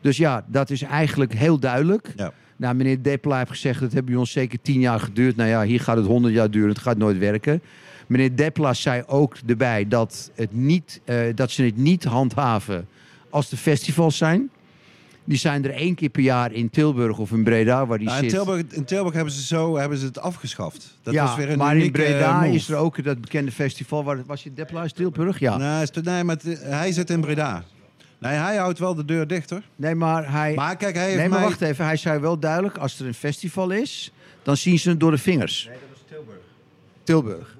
Dus ja, dat is eigenlijk heel duidelijk. Ja. Nou, meneer Depla heeft gezegd... dat heeft bij ons zeker tien jaar geduurd. Nou ja, hier gaat het honderd jaar duren. Het gaat nooit werken. Meneer Depla zei ook erbij dat, het niet, eh, dat ze het niet handhaven... als de festivals zijn... Die zijn er één keer per jaar in Tilburg of in Breda, waar die Nou, in, zit. Tilburg, in Tilburg hebben ze zo hebben ze het afgeschaft. Dat ja, was weer een maar in eh, Breda move. is er ook dat bekende festival. Waar, was je Depla is Tilburg? Ja. Nee, is het- nee, maar het- hij zit in Breda. Nee, hij houdt wel de deur dicht hoor. Nee, maar hij. Maar kijk, hij heeft nee, maar mij... wacht even. Hij zei wel duidelijk: als er een festival is, dan zien ze het door de vingers. Nee, dat was Tilburg. Tilburg.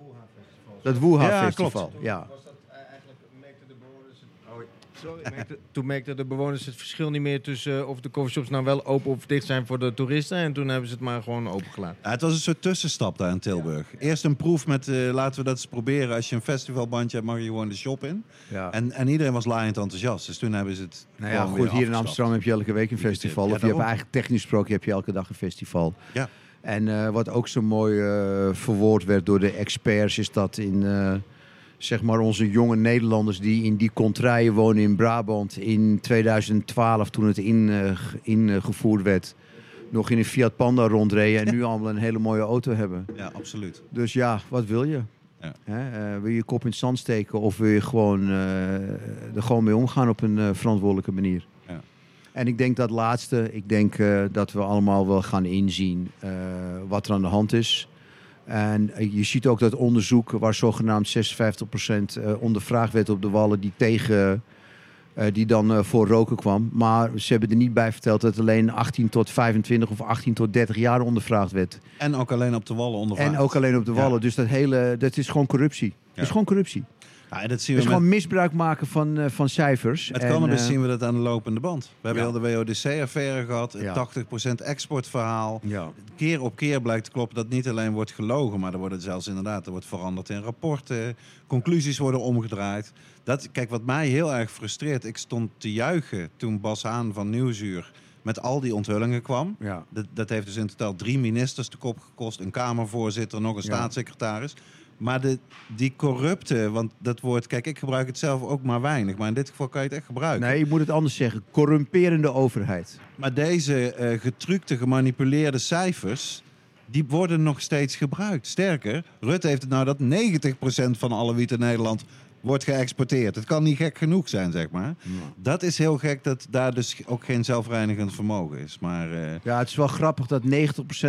Dat Woeha Ja, Festival. klopt. Ja. Was dat eh, eigenlijk merkten de bewoners het, oh, sorry, merkte- toen merkten de bewoners het verschil niet meer tussen eh, of de coffeeshops nou wel open of dicht zijn voor de toeristen. En toen hebben ze het maar gewoon opengelaten. Ja, het was een soort tussenstap daar in Tilburg. Eerst een proef met, eh, laten we dat eens proberen. Als je een festivalbandje hebt, mag je gewoon de shop in. ja. En, en iedereen was laaiend enthousiast. Dus toen hebben ze het nou ja, goed, hier in. Amsterdam heb je elke week een festival. Ja, of je hebt eigenlijk technisch gesproken heb je elke dag een festival. Ja. En eh, wat ook zo mooi verwoord werd door de experts, is dat in eh, zeg maar onze jonge Nederlanders die in die contraien wonen in Brabant in 2012, toen het in, eh, ge- ingevoerd werd, nog in een Fiat Panda rondreden en nu allemaal een hele mooie auto hebben. Ja, absoluut. Dus ja, wat wil je? Ja. Hè, eh, wil je je kop in het zand steken of wil je gewoon er gewoon mee omgaan op een verantwoordelijke manier? Ja. En ik denk dat laatste, ik denk dat we allemaal wel gaan inzien wat er aan de hand is. En eh, je ziet ook dat onderzoek waar zogenaamd 56% eh, ondervraagd werd op de wallen die tegen eh, die dan voor roken kwam. Maar ze hebben er niet bij verteld dat alleen 18 tot 25 of 18 tot 30 jaar ondervraagd werd. En ook alleen op de wallen onder En ook alleen op de Ja. wallen. Dus dat hele, dat is gewoon corruptie. Het is Ja. gewoon corruptie. Ja, dat zien Het we met, gewoon misbruik maken van, eh, van cijfers. met En, cannabis eh, zien we dat aan de lopende band. We hebben Ja. heel de WODC-affaire gehad. Het Ja. 80% exportverhaal. Keer op keer blijkt te kloppen dat niet alleen wordt gelogen, maar er wordt zelfs inderdaad er wordt veranderd in rapporten. Conclusies worden omgedraaid. Dat, kijk, wat mij heel erg frustreert, ik stond te juichen toen Bas Haan van Nieuwsuur met al die onthullingen kwam. Ja. Dat, dat heeft dus in totaal drie ministers de kop gekost. Een Kamervoorzitter, nog een Ja. staatssecretaris. Maar de, die corrupte, want dat woord... Kijk, ik gebruik het zelf ook maar weinig. Maar in dit geval kan je het echt gebruiken. Nee, je moet het anders zeggen. Corrumperende overheid. Maar deze eh getrukte, gemanipuleerde cijfers... die worden nog steeds gebruikt. Sterker, Rutte heeft het nou dat 90% van alle wiet in Nederland wordt geëxporteerd. Het kan niet gek genoeg zijn, zeg maar. Dat is heel gek dat daar dus ook geen zelfreinigend vermogen is. Maar eh, Ja, het is wel grappig dat 90%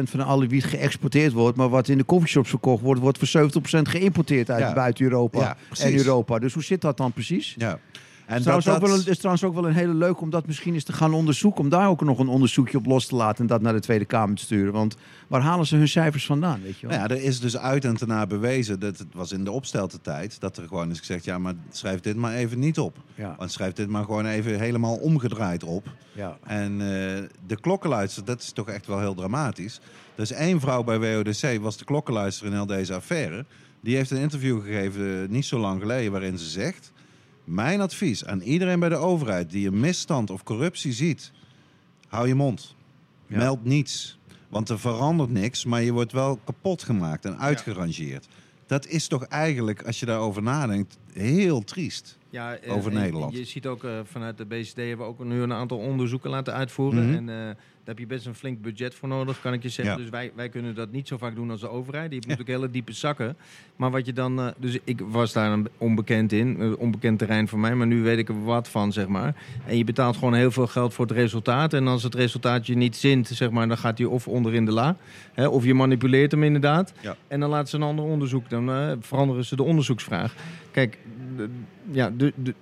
van alle wiet geëxporteerd wordt. Maar wat in de coffeeshops verkocht wordt, wordt voor 70% geïmporteerd uit Ja. buiten Europa. Ja, en. Europa. Dus hoe zit dat dan precies? ja. En trouwens dat- ook wel dat- een, is trouwens ook wel een hele leuk om dat misschien eens te gaan onderzoeken. Om daar ook nog een onderzoekje op los te laten en dat naar de Tweede Kamer te sturen. Want waar halen ze hun cijfers vandaan, weet je wel? Nou ja, er is dus uit en te na bewezen, dat het was in de opsteltijd, dat er gewoon is gezegd, ja, maar schrijf dit maar even niet op. Ja, Want schrijf dit maar gewoon even helemaal omgedraaid op. ja. En eh, de klokkenluister, dat is toch echt wel heel dramatisch. Er is één vrouw bij WODC, was de klokkenluister in heel deze affaire. Die heeft een interview gegeven, eh, niet zo lang geleden, waarin ze zegt... Mijn advies aan iedereen bij de overheid die een misstand of corruptie ziet... hou je mond. Ja. Meld niets. Want er verandert niks, maar je wordt wel kapot gemaakt en uitgerangeerd. Dat is toch eigenlijk, als je daarover nadenkt, heel triest. Ja, en- Over Nederland. Je ziet ook eh, vanuit de BCD hebben we ook nu een aantal onderzoeken laten uitvoeren. Mhm. En eh, heb je best een flink budget voor nodig, kan ik je zeggen. Ja. Dus wij, wij kunnen dat niet zo vaak doen als de overheid. Die moet ook hele diepe zakken. Maar wat je dan... eh, dus ik was daar een onbekend in. Een onbekend terrein voor mij. Maar nu weet ik er wat van, zeg maar. En je betaalt gewoon heel veel geld voor het resultaat. En als het resultaat je niet zint, zeg maar, dan gaat hij of onder in de la. Hè, of je manipuleert hem inderdaad. Ja. En dan laten ze een ander onderzoek. Dan eh, veranderen ze de onderzoeksvraag. Kijk, ja, de, de-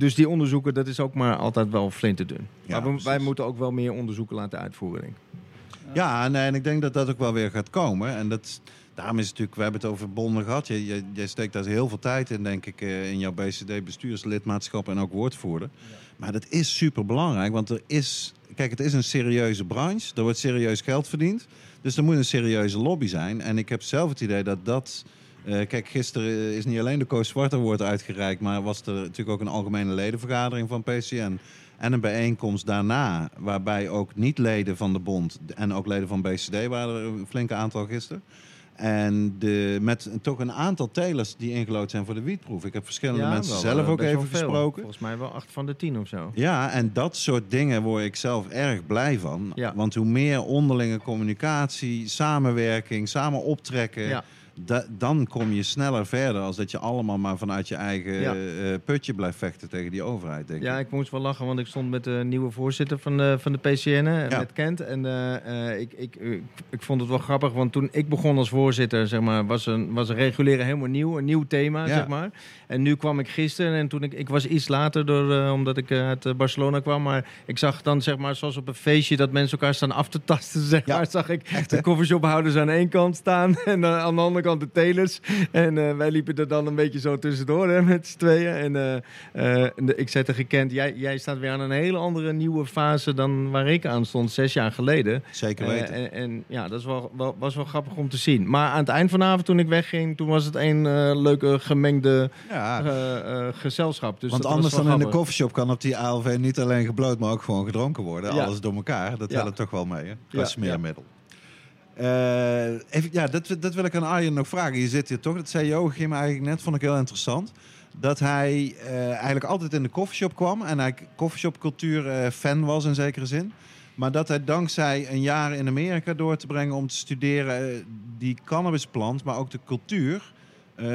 dus die onderzoeken, dat is ook maar altijd wel flink te doen. Ja, maar we- wij moeten ook wel meer onderzoeken laten uitvoeren. Denk ik. Ja, nee, en ik denk dat dat ook wel weer gaat komen. En dat, daarom is het natuurlijk, we hebben het over bonden gehad. Je, je, jij steekt daar heel veel tijd in, denk ik, eh, in jouw BCD-bestuurslidmaatschap en ook woordvoerder. Maar dat is super belangrijk, want er is, kijk, het is een serieuze branche. Er wordt serieus geld verdiend. Dus er moet een serieuze lobby zijn. En ik heb zelf het idee dat dat Eh, kijk, gisteren is niet alleen de Koos Zwart Award uitgereikt, maar was er natuurlijk ook een algemene ledenvergadering van PCN. En een bijeenkomst daarna, waarbij ook niet-leden van de bond en ook leden van BCD waren er een flinke aantal gisteren. En de, met toch een aantal telers die ingelood zijn voor de wietproef. Ik heb verschillende mensen wel, zelf ook even veel. gesproken. Volgens mij wel acht van de tien of zo. Ja, en dat soort dingen word ik zelf erg blij van. Ja. Want hoe meer onderlinge communicatie, samenwerking, samen optrekken... Ja. Da- dan kom je sneller verder als dat je allemaal maar vanuit je eigen Ja. eh, putje blijft vechten tegen die overheid, denk Ja, ik. ik moest wel lachen, want ik stond met de nieuwe voorzitter van de, van de PCN, Ja. met Kent. En eh, eh, ik, ik, ik, ik vond het wel grappig, want toen ik begon als voorzitter, zeg maar, was een, was een reguleren helemaal nieuw, een nieuw thema, Ja. zeg maar. En nu kwam ik gisteren en toen ik, ik was iets later, door, eh, omdat ik eh, uit eh, Barcelona kwam, maar ik zag dan, zeg maar, zoals op een feestje, dat mensen elkaar staan af te tasten, zeg Ja. maar, zag ik Echt, de hè? koffieshophouders aan één kant staan en eh, aan de andere kant de telers. En wij liepen er dan een beetje zo tussendoor hè, met z'n tweeën. En ik zei tegen Kent, jij, jij staat weer aan een hele andere nieuwe fase dan waar ik aan stond zes jaar geleden. Zeker weten. en, en ja, dat is wel, wel, was wel grappig om te zien. Maar aan het eind van de avond toen ik wegging, toen was het een leuke gemengde ja. Eh, eh, gezelschap. Dus Want dat anders dan in de koffieshop kan op die ALV niet alleen gebloot, maar ook gewoon gedronken worden. Ja. Alles door elkaar. Dat helpt toch wel mee, hè? Qua Ja, smeermiddel. Eh, even, ja, dat, dat wil ik aan Arjen nog vragen. Je zit hier toch, dat zei Joachim eigenlijk net, vond ik heel interessant. Dat hij eigenlijk altijd in de koffieshop kwam en hij koffieshopcultuur eh, fan was in zekere zin. Maar dat hij dankzij een jaar in Amerika door te brengen om te studeren die cannabisplant, maar ook de cultuur,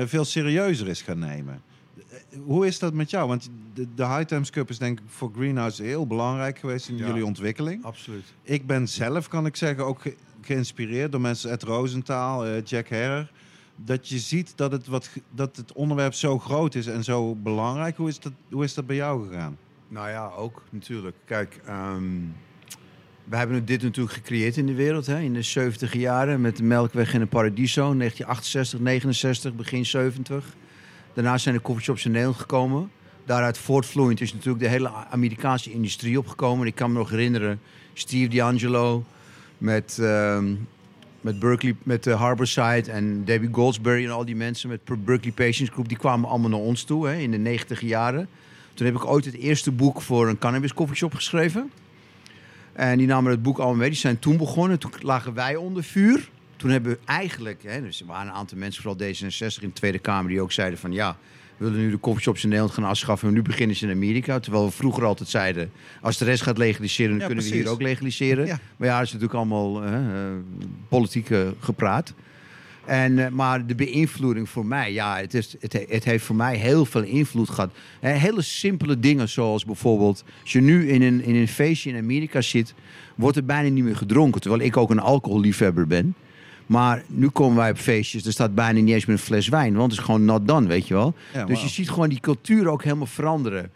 veel serieuzer is gaan nemen. Eh, Hoe is dat met jou? Want de, de High Times Cup is denk ik voor Greenhouse heel belangrijk geweest in Ja. jullie ontwikkeling. Absoluut. Ik ben zelf, kan ik zeggen, ook ge- geïnspireerd door mensen Ed Rosenthal, eh, Jack Herrer. Dat je ziet dat het, wat, dat het onderwerp zo groot is en zo belangrijk. Hoe is dat, hoe is dat bij jou gegaan? Nou ja, ook natuurlijk. Kijk, ehm, we hebben dit natuurlijk gecreëerd in de wereld. Hè, in de 70 jaren met de Melkweg in de Paradiso. 1968, 69, begin 70. Daarna zijn de coffeeshops in Nederland gekomen. Daaruit voortvloeiend is natuurlijk de hele Amerikaanse industrie opgekomen. Ik kan me nog herinneren, Steve D'Angelo met, ehm, met Berkeley, met de Harborside en Debbie Goldsberry en al die mensen met Berkeley Patients Group. Die kwamen allemaal naar ons toe hè, in de 90 jaren. Toen heb ik ooit het eerste boek voor een cannabis coffeeshop geschreven. En die namen het boek allemaal mee. Die zijn toen begonnen. Toen lagen wij onder vuur. Toen hebben we eigenlijk... Hè, dus er waren een aantal mensen, vooral D66 in de Tweede Kamer... die ook zeiden van ja, we willen nu de coffeeshops in Nederland gaan afschaffen... en nu beginnen ze in Amerika. Terwijl we vroeger altijd zeiden... als de rest gaat legaliseren, dan Ja, kunnen we hier ook legaliseren. Ja. Maar ja, dat is natuurlijk allemaal eh, politiek eh, gepraat. En, eh, maar de beïnvloeding voor mij, ja, het, is, het, he- het heeft voor mij heel veel invloed gehad. Hele simpele dingen zoals bijvoorbeeld, als je nu in een, in een feestje in Amerika zit, wordt er bijna niet meer gedronken. Terwijl ik ook een alcoholliefhebber ben. Maar nu komen wij op feestjes, er staat bijna niet eens meer een fles wijn, want het is gewoon not done, weet je wel. Ja, dus je ziet gewoon die cultuur ook helemaal veranderen.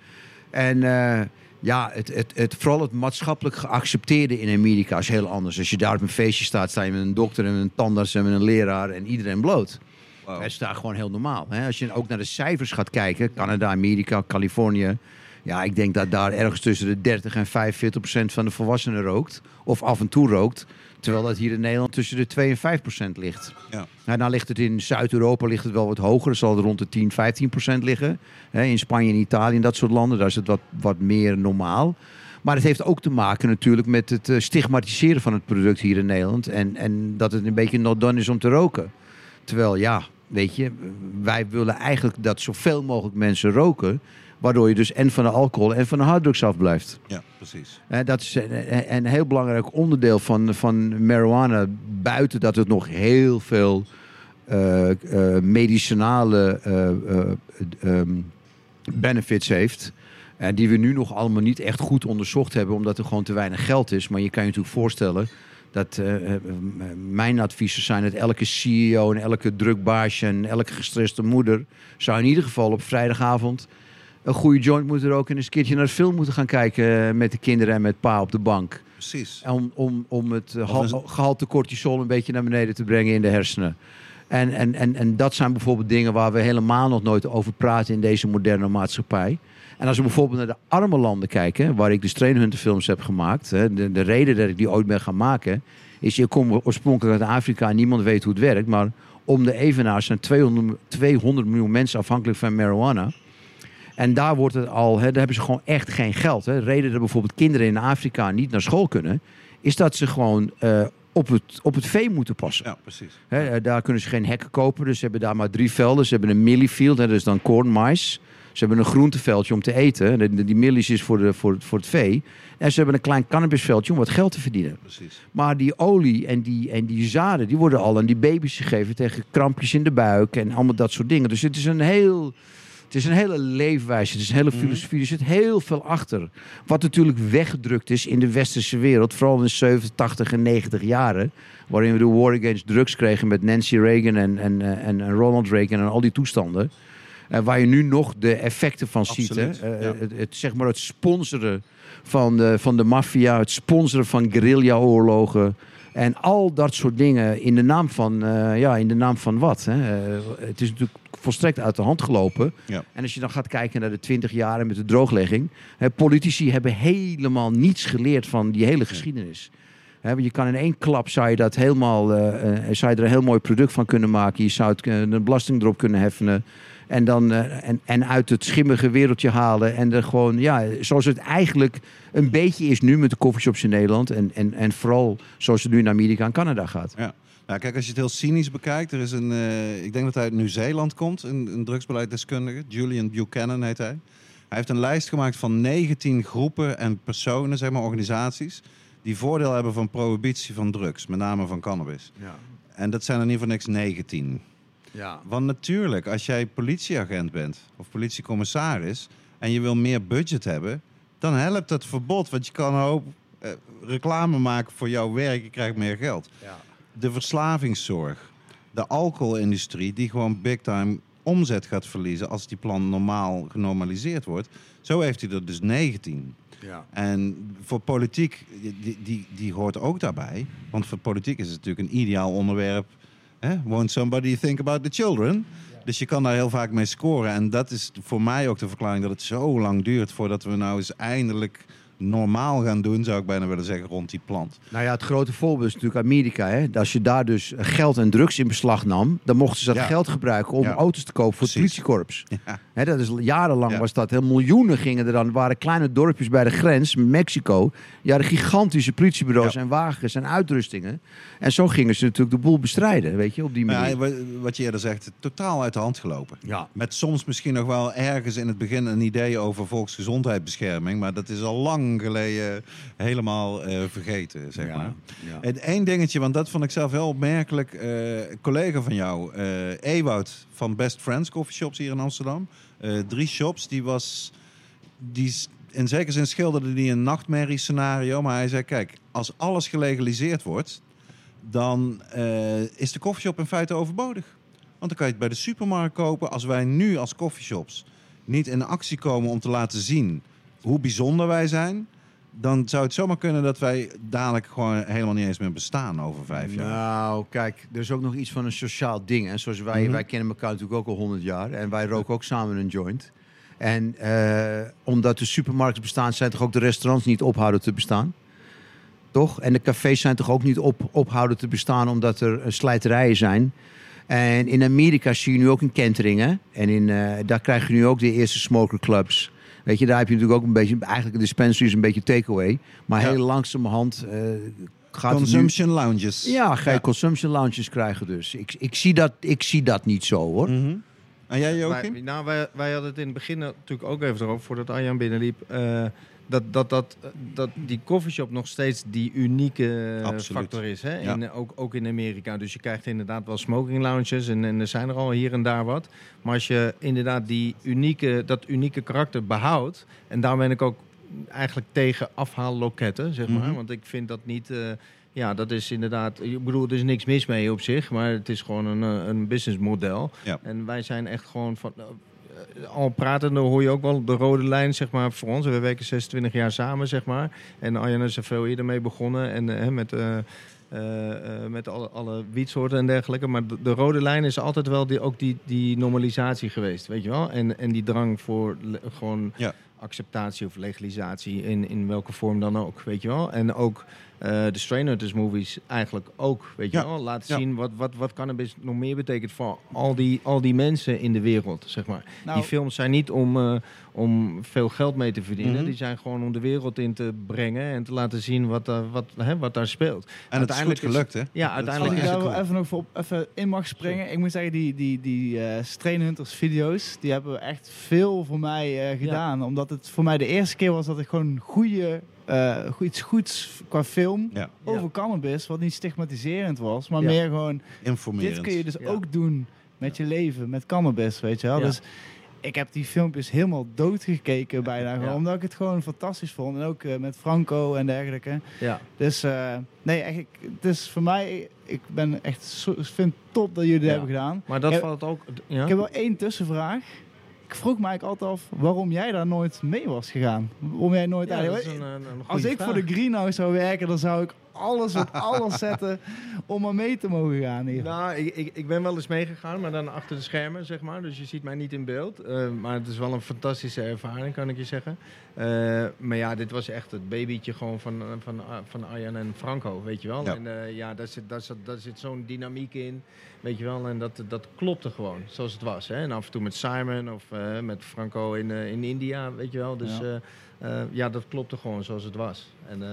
En eh, ja, het, het, het, vooral het maatschappelijk geaccepteerde in Amerika is heel anders. Als je daar op een feestje staat, sta je met een dokter en met een tandarts en met een leraar en iedereen bloot. Wauw. Het is daar gewoon heel normaal. Hè? Als je ook naar de cijfers gaat kijken, Canada, Amerika, Californië. Ja, ik denk dat daar ergens tussen de 30 en 45 procent van de volwassenen rookt. Of af en toe rookt. Terwijl dat hier in Nederland tussen de 2 en 5 procent ligt. Ja. Nou, dan ligt het in Zuid-Europa ligt het wel wat hoger. Zal het rond de 10, 15 procent liggen. In Spanje en Italië en dat soort landen, daar is het wat, wat meer normaal. Maar het heeft ook te maken natuurlijk met het eh, stigmatiseren van het product hier in Nederland. En, en dat het een beetje not done is om te roken. Terwijl ja, weet je, wij willen eigenlijk dat zoveel mogelijk mensen roken. Waardoor je dus en van de alcohol en van de harddrugs afblijft. Ja, precies. Eh, dat is een, een heel belangrijk onderdeel van, van marijuana. Buiten dat het nog heel veel eh, eh, medicinale eh, eh, ehm, benefits heeft. En die we nu nog allemaal niet echt goed onderzocht hebben, omdat er gewoon te weinig geld is. Maar je kan je natuurlijk voorstellen dat mijn adviezen zijn dat elke CEO en elke drukbaasje en elke gestreste moeder zou in ieder geval op vrijdagavond een goede joint moeten roken en eens een keertje naar de film moeten gaan kijken eh, met de kinderen en met pa op de bank. Precies. Om, om, om het eh, gehalte cortisol een beetje naar beneden te brengen in de hersenen. En, en, en, en dat zijn bijvoorbeeld dingen waar we helemaal nog nooit over praten in deze moderne maatschappij. En als we bijvoorbeeld naar de arme landen kijken, waar ik de Strainhunter films heb gemaakt. Hè, de, de reden dat ik die ooit ben gaan maken, is ik kom oorspronkelijk uit Afrika en niemand weet hoe het werkt. Maar om de evenaar zijn 200, 200 miljoen mensen afhankelijk van marijuana. En daar wordt het al, hè, daar hebben ze gewoon echt geen geld. Hè. De reden dat bijvoorbeeld kinderen in Afrika niet naar school kunnen, is dat ze gewoon eh, op, het, op het vee moeten passen. Ja, precies. Hè, eh, daar kunnen ze geen hekken kopen, dus ze hebben daar maar drie velden. Ze hebben een milliefield, hè, dat is dan corn, mais. Ze hebben een groenteveldje om te eten. Die millies is voor, de, voor, voor het vee. En ze hebben een klein cannabisveldje om wat geld te verdienen. precies. Maar die olie en die, en die zaden, die worden al aan die baby's gegeven tegen krampjes in de buik en allemaal dat soort dingen. Dus het is een heel. Het is een hele leefwijze, het is een hele filosofie. Er zit heel veel achter. Wat natuurlijk weggedrukt is in de westerse wereld. Vooral in de 70, 80 en 90 jaren. Waarin we de war against drugs kregen met Nancy Reagan en, en, eh, en, en Ronald Reagan en al die toestanden. Eh, waar je nu nog de effecten van ziet. Hè? Eh, ja. het, het, zeg maar het sponsoren van de, van de maffia. Het sponsoren van guerrilla-oorlogen. En al dat soort dingen in de naam van, ja, in de naam van wat? Hè? Het is natuurlijk volstrekt uit de hand gelopen. Ja. En als je dan gaat kijken naar de 20 jaren met de drooglegging. Hè, politici hebben helemaal niets geleerd van die hele geschiedenis. Hè, want je kan in één klap zou je dat helemaal, eh, eh, zou je er een heel mooi product van kunnen maken. Je zou het, eh, een belasting erop kunnen heffenen. En, dan, en, en uit het schimmige wereldje halen. En er gewoon, ja, zoals het eigenlijk een beetje is nu met de coffeeshops in Nederland. En, en, en vooral zoals het nu in Amerika en Canada gaat. Ja. Nou, kijk, als je het heel cynisch bekijkt, er is een, eh, ik denk dat hij uit Nieuw-Zeeland komt, een, een drugsbeleiddeskundige, Julian Buchanan heet hij. Hij heeft een lijst gemaakt van 19 groepen en personen, zeg maar organisaties, die voordeel hebben van prohibitie van drugs, met name van cannabis. Ja. En dat zijn er niet voor niks 19. Ja. Want natuurlijk, als jij politieagent bent of politiecommissaris en je wil meer budget hebben, dan helpt het verbod, want je kan een hoop eh, reclame maken voor jouw werk, je krijgt meer geld de verslavingszorg, de alcoholindustrie, die gewoon big time omzet gaat verliezen als die plan normaal genormaliseerd wordt. Zo heeft hij er dus 19. Ja. En voor politiek, die, die, die hoort ook daarbij. Want voor politiek is het natuurlijk een ideaal onderwerp. Hè? Won't somebody think about the children? Dus je kan daar heel vaak mee scoren. En dat is voor mij ook de verklaring dat het zo lang duurt voordat we nou eens eindelijk normaal gaan doen, zou ik bijna willen zeggen, rond die plant. Nou ja, het grote voorbeeld is natuurlijk Amerika. Hè? Als je daar dus geld en drugs in beslag nam, dan mochten ze dat Ja. geld gebruiken om Ja. auto's te kopen voor het politiekorps. Ja. Hè, dat is jarenlang Ja. was dat. Heel miljoenen gingen er dan. waren kleine dorpjes bij de grens, Mexico. Ja, de gigantische politiebureaus en wagens en uitrustingen. En zo gingen ze natuurlijk de boel bestrijden, weet je, op die manier. wat je eerder zegt, totaal uit de hand gelopen. Ja. Met soms misschien nog wel ergens in het begin een idee over volksgezondheidsbescherming. Maar dat is al lang geleden helemaal eh, vergeten, zeg Ja, maar. ja. Het één dingetje, want dat vond ik zelf heel opmerkelijk. eh, een collega van jou, eh Ewout van Best Friends Coffee Shops hier in Amsterdam. Eh, drie shops, die was... Die, in zekere zin schilderde die een nachtmerriescenario. Maar hij zei, kijk, als alles gelegaliseerd wordt... dan eh, is de koffieshop in feite overbodig. Want dan kan je het bij de supermarkt kopen. Als wij nu als coffeeshops niet in actie komen om te laten zien hoe bijzonder wij zijn... dan zou het zomaar kunnen dat wij dadelijk gewoon helemaal niet eens meer bestaan over vijf jaar. Nou, kijk, er is ook nog iets van een sociaal ding. Hè? Zoals wij, Mhm. wij kennen elkaar natuurlijk ook al 100 jaar. En wij roken ook samen een joint. En eh, omdat de supermarkten bestaan, zijn toch ook de restaurants niet ophouden te bestaan? Toch? En de cafés zijn toch ook niet op, ophouden te bestaan omdat er eh, slijterijen zijn? En in Amerika zie je nu ook een kenteringen. En in, eh, daar krijg je nu ook de eerste smokerclubs. Weet je, daar heb je natuurlijk ook een beetje... Eigenlijk een dispensary is een beetje takeaway. Maar Ja. heel langzamerhand eh gaat het nu... Consumption lounges. Ja, ga je consumption lounges krijgen dus. Ik, ik, zie dat, ik zie dat niet zo hoor. Mhm. En jij, Joachim? Wij, nou, wij, wij hadden het in het begin natuurlijk ook even erover, voordat Arjan binnenliep. eh, dat, dat, dat, dat die coffeeshop nog steeds die unieke eh, Absoluut. factor is. Hè? Ja. In, eh, ook, ook in Amerika. Dus je krijgt inderdaad wel smoking lounges en, en er zijn er al hier en daar wat. Maar als je inderdaad die unieke, dat unieke karakter behoudt. En daar ben ik ook eigenlijk tegen afhaalloketten, zeg maar. Mhm. Want ik vind dat niet... eh, ja, dat is inderdaad... Ik bedoel, er is niks mis mee op zich. Maar het is gewoon een, een businessmodel. Ja. En wij zijn echt gewoon van... eh, al pratende hoor je ook wel de rode lijn, zeg maar, voor ons. We werken 26 jaar samen, zeg maar. En Arjan is er veel eerder mee begonnen. En eh, met, eh, met alle, alle wietsoorten en dergelijke. Maar de, de rode lijn is altijd wel die, ook die, die normalisatie geweest, weet je wel? En, en die drang voor le- gewoon Ja. acceptatie of legalisatie in, in welke vorm dan ook, weet je wel. En ook de Strain Hunters movies eigenlijk ook, weet je Ja, wel. Laten zien wat, wat, wat cannabis nog meer betekent voor al die, al die mensen in de wereld, zeg maar. Nou, die films zijn niet om, eh, om veel geld mee te verdienen. Mhm. Die zijn gewoon om de wereld in te brengen en te laten zien wat, daar wat, hè, wat daar speelt. En het is Uiteindelijk gelukt, hè? Ja, uiteindelijk Als ik daar wel even nog voor op, even in mag springen. Ik moet zeggen, die, die, die eh Strain Hunters video's, die hebben echt veel voor mij eh, gedaan. Omdat het voor mij de eerste keer was dat ik gewoon goede, eh, goed- iets goeds qua film Ja, over cannabis, wat niet stigmatiserend was, maar Ja. meer gewoon, informerend. dit kun je dus Ja. ook doen met je leven, met cannabis, weet je wel. Ja. Dus ik heb die filmpjes helemaal doodgekeken bijna, gewoon, Ja. omdat ik het gewoon fantastisch vond. En ook eh, met Franco en dergelijke. Ja. Dus eh, nee, echt, ik- het is voor mij, ik ben echt, zo, ik vind het top dat jullie dat hebben gedaan. Maar dat Ja. valt ook... Ja? Ik heb wel één tussenvraag. Ik vroeg me eigenlijk altijd af waarom jij daar nooit mee was gegaan. Waarom jij nooit Ja, dat eigenlijk... is een, een, een Als ik vraag. voor de Greenhouse zou werken, dan zou ik alles op alles zetten om er mee te mogen gaan hier. Nou, ik, ik, ik ben wel eens meegegaan, maar dan achter de schermen, zeg maar. Dus je ziet mij niet in beeld. Eh, maar het is wel een fantastische ervaring, kan ik je zeggen. Eh, maar ja, dit was echt het babytje gewoon van, van, van Arjan en Franco, weet je wel. Ja. En eh, ja, daar zit, daar zit, daar zit zo'n dynamiek in, weet je wel. En dat, dat klopte gewoon, zoals het was. Hè? En af en toe met Simon of eh, met Franco in, eh, in India, weet je wel. Dus Ja. Ja. ja, dat klopte gewoon zoals het was. En, eh,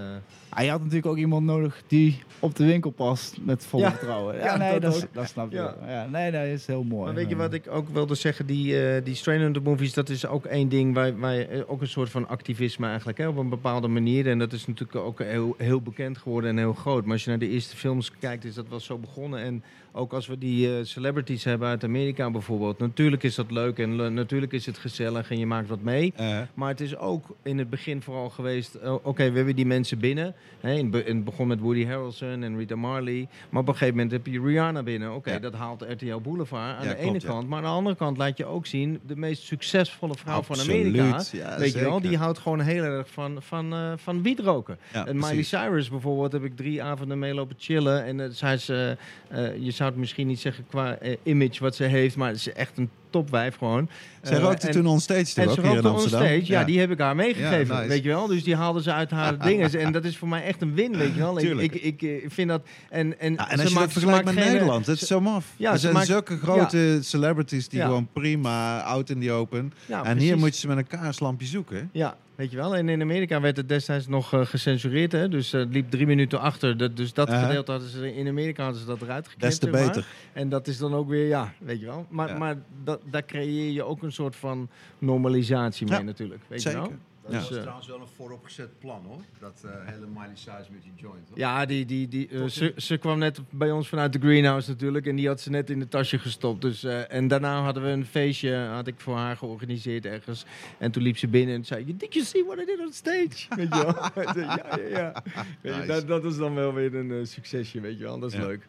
Ah, je had natuurlijk ook iemand nodig die op de winkel past met vol Ja. vertrouwen. Ja, Ja, nee, dat snap je Ja. nee, dat is heel mooi. Maar weet je wat ik ook wilde zeggen? Die, eh die Strain Hunter movies, dat is ook één ding waar, waar eh, ook een soort van activisme eigenlijk, hè, op een bepaalde manier. En dat is natuurlijk ook heel, heel bekend geworden en heel groot. Maar als je naar de eerste films kijkt, is dat wel zo begonnen. En ook als we die eh, celebrities hebben uit Amerika bijvoorbeeld. Natuurlijk is dat leuk en natuurlijk is het gezellig en je maakt wat mee. Eh, Maar het is ook in het begin vooral geweest... eh, Oké, we hebben die mensen binnen. Hè, in, be- in het begon met Woody Harrelson en Rita Marley. Maar op een gegeven moment heb je Rihanna binnen. Oké, Ja. dat haalt RTL Boulevard aan Ja, de klopt, ene ja. kant. Maar aan de andere kant laat je ook zien... de meest succesvolle vrouw van Amerika... ja, weet je wel, die houdt gewoon heel erg van, van, eh van wietroken. en Miley precies. Cyrus bijvoorbeeld heb ik drie avonden mee lopen chillen. En uh, zij is, je zou het misschien niet zeggen qua eh, image wat ze heeft... maar het is echt een topwijf gewoon. Zij Eh, rookte en- toen on stage toch en ook ze hier in Amsterdam? onstage, ja, die heb ik haar meegegeven, Ja, nice. weet je wel. Dus die haalde ze uit haar dingen. En dat is voor mij echt een win, weet je wel. Ik, ik, ik, eh, vind dat... En, en, Ja, en ze je maakt- ze vergelijkt met geen, Nederland, dat is zo maf. Ja, er ze zijn maakt- zulke grote celebrities die gewoon prima out in the open. Ja, en hier moet je ze met een kaarslampje zoeken. Ja, weet je wel. En in Amerika werd het destijds nog eh, gecensureerd, hè. Dus eh, het liep drie minuten achter. Dat, dus dat gedeelte hadden ze... In Amerika hadden ze dat eruit geknipt, Des te maar. beter. En dat is dan ook weer, ja, weet je wel. Maar, Ja. maar dat, daar creëer je ook een soort van normalisatie mee Ja, natuurlijk, weet zeker. je wel. Dat Ja. was Dus, eh, trouwens wel een vooropgezet plan hoor. Dat eh, hele Miley Cyrus met die joint. Hoor. Ja, die, die, die, eh, ze, ze kwam net bij ons vanuit de greenhouse natuurlijk. En die had ze net in de tasje gestopt. Dus, eh, en daarna hadden we een feestje, had ik voor haar georganiseerd ergens. En toen liep ze binnen en zei, did you see what I did on stage? Weet je wel? Ik zei, ja, ja, ja. Weet je, Nice. dat, dat is dan wel weer een succesje, weet je wel. Dat is Ja. leuk.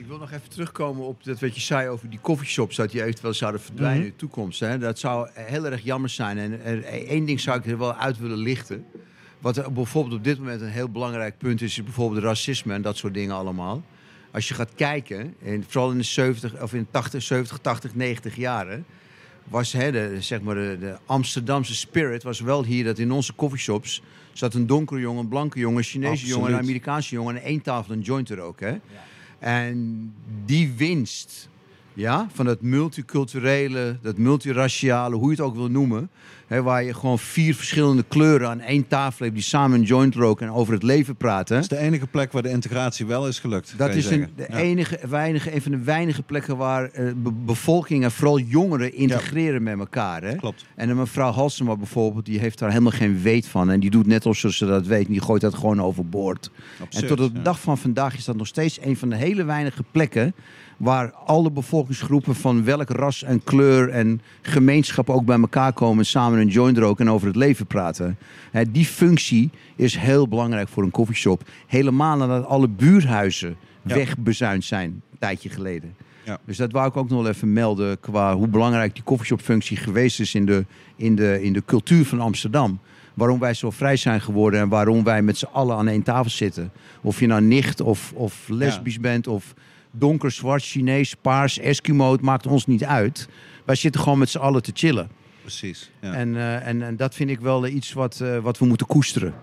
Ik wil nog even terugkomen op dat wat je zei over die coffeeshops, dat die eventueel zouden verdwijnen Mhm. in de toekomst. Hè? Dat zou heel erg jammer zijn. En er, één ding zou ik er wel uit willen lichten. Wat er bijvoorbeeld op dit moment een heel belangrijk punt is, is bijvoorbeeld racisme en dat soort dingen allemaal. Als je gaat kijken, en vooral in de 70 of in de 80, 70, 80, 90 jaren, was hè, de, zeg maar de, de Amsterdamse spirit was wel hier dat in onze coffeeshops zat een donkere jongen, een blanke jongen, een Chinese Absoluut. jongen, een Amerikaanse jongen en één tafel een joint er ook. Hè? En die winst ja, van dat multiculturele, dat multiraciale, hoe je het ook wil noemen. Hè, waar je gewoon vier verschillende kleuren aan één tafel hebt die samen een joint roken en over het leven praten. Dat is de enige plek waar de integratie wel is gelukt. Dat is een, de Ja. enige, weinige, een van de weinige plekken waar eh, be- bevolking en vooral jongeren integreren met elkaar. Hè? Klopt. En een mevrouw Halsema bijvoorbeeld, die heeft daar helemaal geen weet van. En die doet net alsof ze dat weet en die gooit dat gewoon overboord. Absurd, en tot op de ja. dag van vandaag is dat nog steeds een van de hele weinige plekken waar alle bevolkingsgroepen van welk ras en kleur en gemeenschap ook bij elkaar komen en samen een joint roken en over het leven praten. Hè, die functie is heel belangrijk voor een koffieshop. Helemaal nadat alle buurhuizen Ja. wegbezuind zijn, een tijdje geleden. Ja. Dus dat wou ik ook nog wel even melden qua hoe belangrijk die koffieshopfunctie geweest is in de, in, de, in de cultuur van Amsterdam. Waarom wij zo vrij zijn geworden en waarom wij met z'n allen aan één tafel zitten. Of je nou nicht of, of lesbisch bent of donker, zwart, Chinees, paars, Eskimo, het maakt ons niet uit. Wij zitten gewoon met z'n allen te chillen. precies. Ja, En, eh, en, en dat vind ik wel eh, iets wat, eh, wat we moeten koesteren.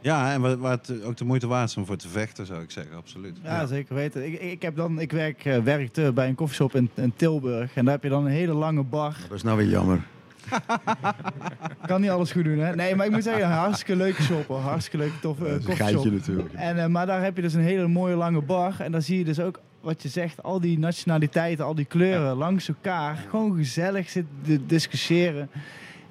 ja en waar, waar het ook de moeite waard is om voor te vechten, zou ik zeggen, absoluut. Ja, zeker weten. Ik, ik, heb dan, ik werk, werkte bij een koffieshop in, in Tilburg. En daar heb je dan een hele lange bar. Dat is nou weer jammer. Kan niet alles goed doen, hè? Nee, maar ik moet zeggen, een hartstikke leuke shop, hoor. Hartstikke leuke, toffe uh, koffieshop. natuurlijk. En, eh, maar daar heb je dus een hele mooie lange bar. En daar zie je dus ook, wat je zegt, al die nationaliteiten, al die kleuren langs elkaar. Gewoon gezellig zitten te discussiëren.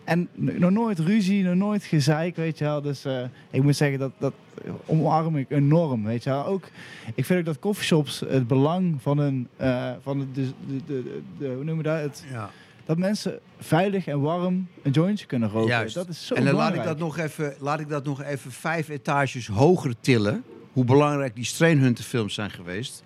En nog nooit ruzie, nog nooit gezeik, weet je wel. Dus eh, ik moet zeggen, dat, dat omarm ik enorm, weet je wel. Ook, ik vind ook dat coffeeshops het belang van een, eh, van de, de, de, de, de- hoe noemen we dat? Het, Ja. dat mensen veilig en warm een jointje kunnen roken. Juist. Dat is zo en dan laat ik, dat nog even, laat ik dat nog even vijf etages hoger tillen. Hoe belangrijk die Strainhunter films zijn geweest.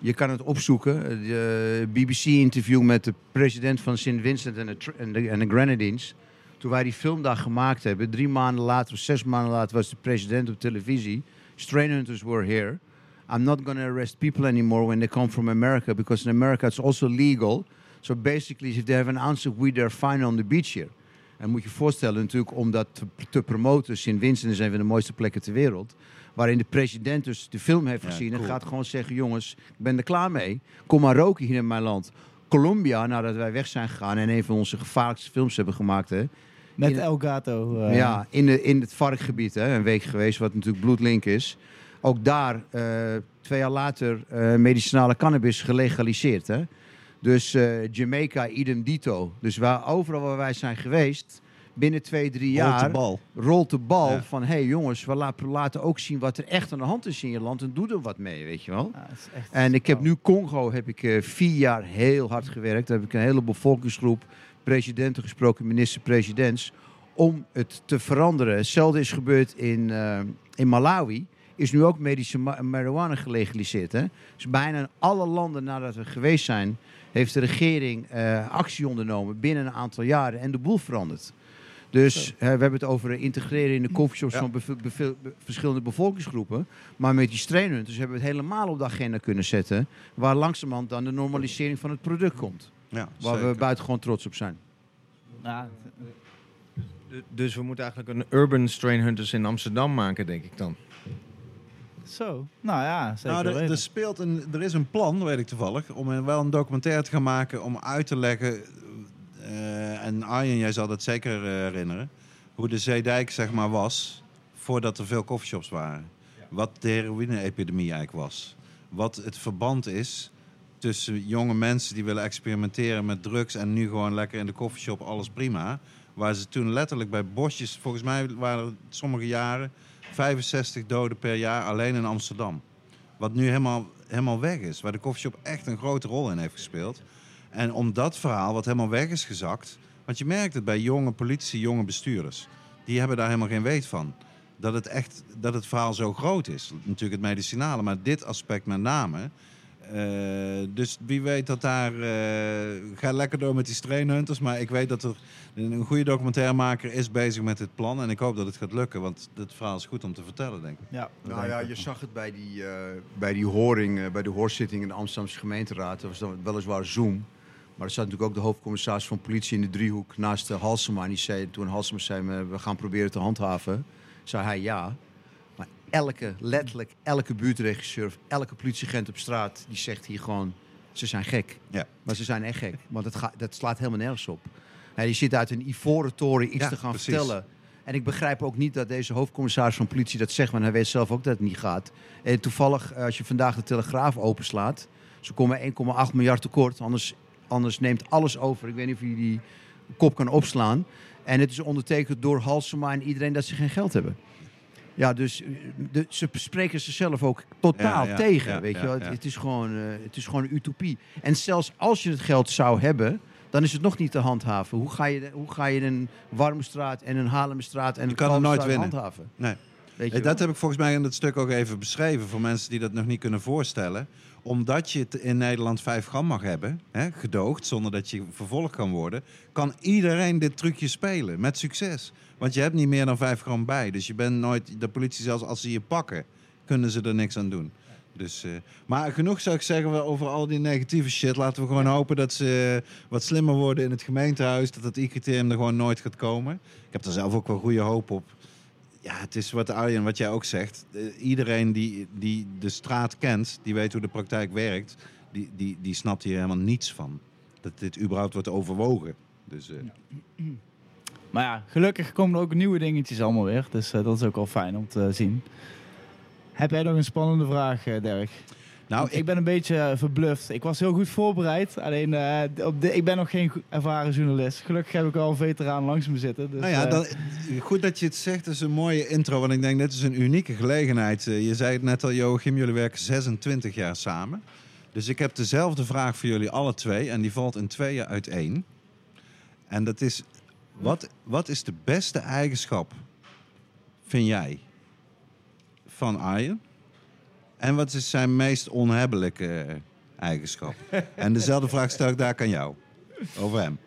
Je kan het opzoeken. De BBC-interview met de president van St. Vincent en de, Grenadines. Toen wij die film daar gemaakt hebben, drie maanden later of zes maanden later was de president op televisie. Strainhunters were here. I'm not going to arrest people anymore when they come from America because in America it's also legal. So basically, if they have an ounce of weed, they're fine on the beach here. En moet je voorstellen natuurlijk om dat te, te promoten. St. Vincent is een van de mooiste plekken ter wereld. Waarin de president dus de film heeft Ja, gezien. En gaat gewoon zeggen, jongens, ik ben er klaar mee. Kom maar roken hier in mijn land. Colombia, nadat wij weg zijn gegaan en een van onze gevaarlijkste films hebben gemaakt. Hè, Met in- El Gato. eh, ja, in, de, in het varkgebied, hè, een week geweest, wat natuurlijk bloedlink is. Ook daar, eh, twee jaar later, eh, medicinale cannabis gelegaliseerd. Hè? Dus Jamaica, idem dito. Dus waar, overal waar wij zijn geweest, binnen twee, drie Rolt jaar de bal. rolt de bal Ja. van... hé hey jongens, we la- laten ook zien wat er echt aan de hand is in je land en doe er wat mee, weet je wel. Ja, echt- En ik heb nu Congo heb ik eh, vier jaar heel hard gewerkt. Daar heb ik een hele bevolkingsgroep, presidenten gesproken, minister-presidents, om het te veranderen. Hetzelfde is gebeurd in, eh, in Malawi. Is nu ook medische ma- marijuana gelegaliseerd. Hè? Dus bijna in alle landen nadat we geweest zijn, heeft de regering eh, actie ondernomen binnen een aantal jaren en de boel veranderd. Dus we hebben het over integreren in de coffeeshops Ja. van be- verschillende bevolkingsgroepen. Maar met die strainhunters hebben we het helemaal op de agenda kunnen zetten. Waar langzamerhand dan de normalisering van het product komt. Ja, Waar we zeker. buitengewoon trots op zijn. Ja, Dus we moeten eigenlijk een urban strain hunters in Amsterdam maken, denk ik dan. zo. Nou ja, zeker Nou, er, er, speelt een, er is een plan, weet ik toevallig, om een- wel een documentaire te gaan maken om uit te leggen. Eh, en Arjen, jij zal dat zeker eh, herinneren. Hoe de Zeedijk zeg maar was voordat er veel coffeeshops waren. Wat de heroïne-epidemie eigenlijk was. Wat het verband is tussen jonge mensen die willen experimenteren met drugs en nu gewoon lekker in de coffeeshop alles prima. Waar ze toen letterlijk bij bosjes, volgens mij waren er sommige jaren 65 doden per jaar alleen in Amsterdam. Wat nu helemaal, helemaal weg is. Waar de coffeeshop echt een grote rol in heeft gespeeld. En om dat verhaal, wat helemaal weg is gezakt. Want je merkt het bij jonge politici, jonge bestuurders. Die hebben daar helemaal geen weet van. Dat het echt dat het verhaal zo groot is. Natuurlijk het medicinale, maar dit aspect met name. Eh, dus wie weet dat daar. eh ga lekker door met die strainhunters. Maar ik weet dat er een goede documentairemaker is bezig met dit plan. En ik hoop dat het gaat lukken. Want dit verhaal is goed om te vertellen, denk ik. ja, Nou denk ja, ik je zag het bij die, eh, bij die horing, eh, bij de hoorzitting in de Amsterdamse gemeenteraad. Dat was dan weliswaar Zoom. Maar er zat natuurlijk ook de hoofdcommissaris van politie in de driehoek naast uh, Halsema. En die zei, toen Halsema zei, eh, we gaan proberen te handhaven, zei hij ja. Maar elke, letterlijk elke buurtregisseur elke politieagent op straat, die zegt hier gewoon, ze zijn gek. Ja. Maar ze zijn echt gek, want dat, gaat, dat slaat helemaal nergens op. Hij zit uit een ivoren toren iets Ja, te gaan precies. vertellen. En ik begrijp ook niet dat deze hoofdcommissaris van politie dat zegt, want hij weet zelf ook dat het niet gaat. En toevallig, eh, als je vandaag de Telegraaf openslaat, ze komen 1,8 miljard tekort, anders, anders neemt alles over. Ik weet niet of je die kop kan opslaan. En het is ondertekend door Halsema en iedereen dat ze geen geld hebben. Ja, dus eh, de, ze spreken zichzelf ook totaal Ja, ja, tegen. ja, weet je wel? Het, is gewoon, eh, het is gewoon een utopie. En zelfs als je het geld zou hebben, dan is het nog niet te handhaven. Hoe ga je, hoe ga je een Warmstraat en een Haarlemmerstraat en een kan er nooit winnen. handhaven? Nee. Weet je? Dat heb ik volgens mij in het stuk ook even beschreven voor mensen die dat nog niet kunnen voorstellen. Omdat je het in Nederland 5 gram mag hebben, hè, gedoogd, zonder dat je vervolgd kan worden, kan iedereen dit trucje spelen met succes. Want je hebt niet meer dan 5 gram bij. Dus je bent nooit, de politie zelfs als ze je pakken, kunnen ze er niks aan doen. Dus, eh, maar genoeg zou ik zeggen over al die negatieve shit. Laten we gewoon hopen dat ze eh, wat slimmer worden in het gemeentehuis. Dat het IGTM er gewoon nooit gaat komen. Ik heb er zelf ook wel goede hoop op. Ja, het is wat Arjen, wat jij ook zegt. Eh, iedereen die, die de straat kent, die weet hoe de praktijk werkt, die, die, die snapt hier helemaal niets van. Dat dit überhaupt wordt overwogen. Dus, eh, Maar ja, gelukkig komen er ook nieuwe dingetjes allemaal weer. Dus eh, dat is ook wel fijn om te zien. Heb jij nog een spannende vraag, Dirk? Nou, ik ben een beetje eh, verbluft. Ik was heel goed voorbereid. Alleen, eh, op de, ik ben nog geen ervaren journalist. Gelukkig heb ik al een veteraan langs me zitten. Dus, nou ja, eh, dan, goed dat je het zegt. Dat is een mooie intro. Want ik denk, dit is een unieke gelegenheid. Je zei het net al, Joachim, jullie werken 26 jaar samen. Dus ik heb dezelfde vraag voor jullie alle twee. En die valt in tweeën uiteen. En dat is, wat, wat is de beste eigenschap, vind jij, van Arjen? En wat is zijn meest onhebbelijke eigenschap? en dezelfde vraag stel ik daar aan jou. Over hem.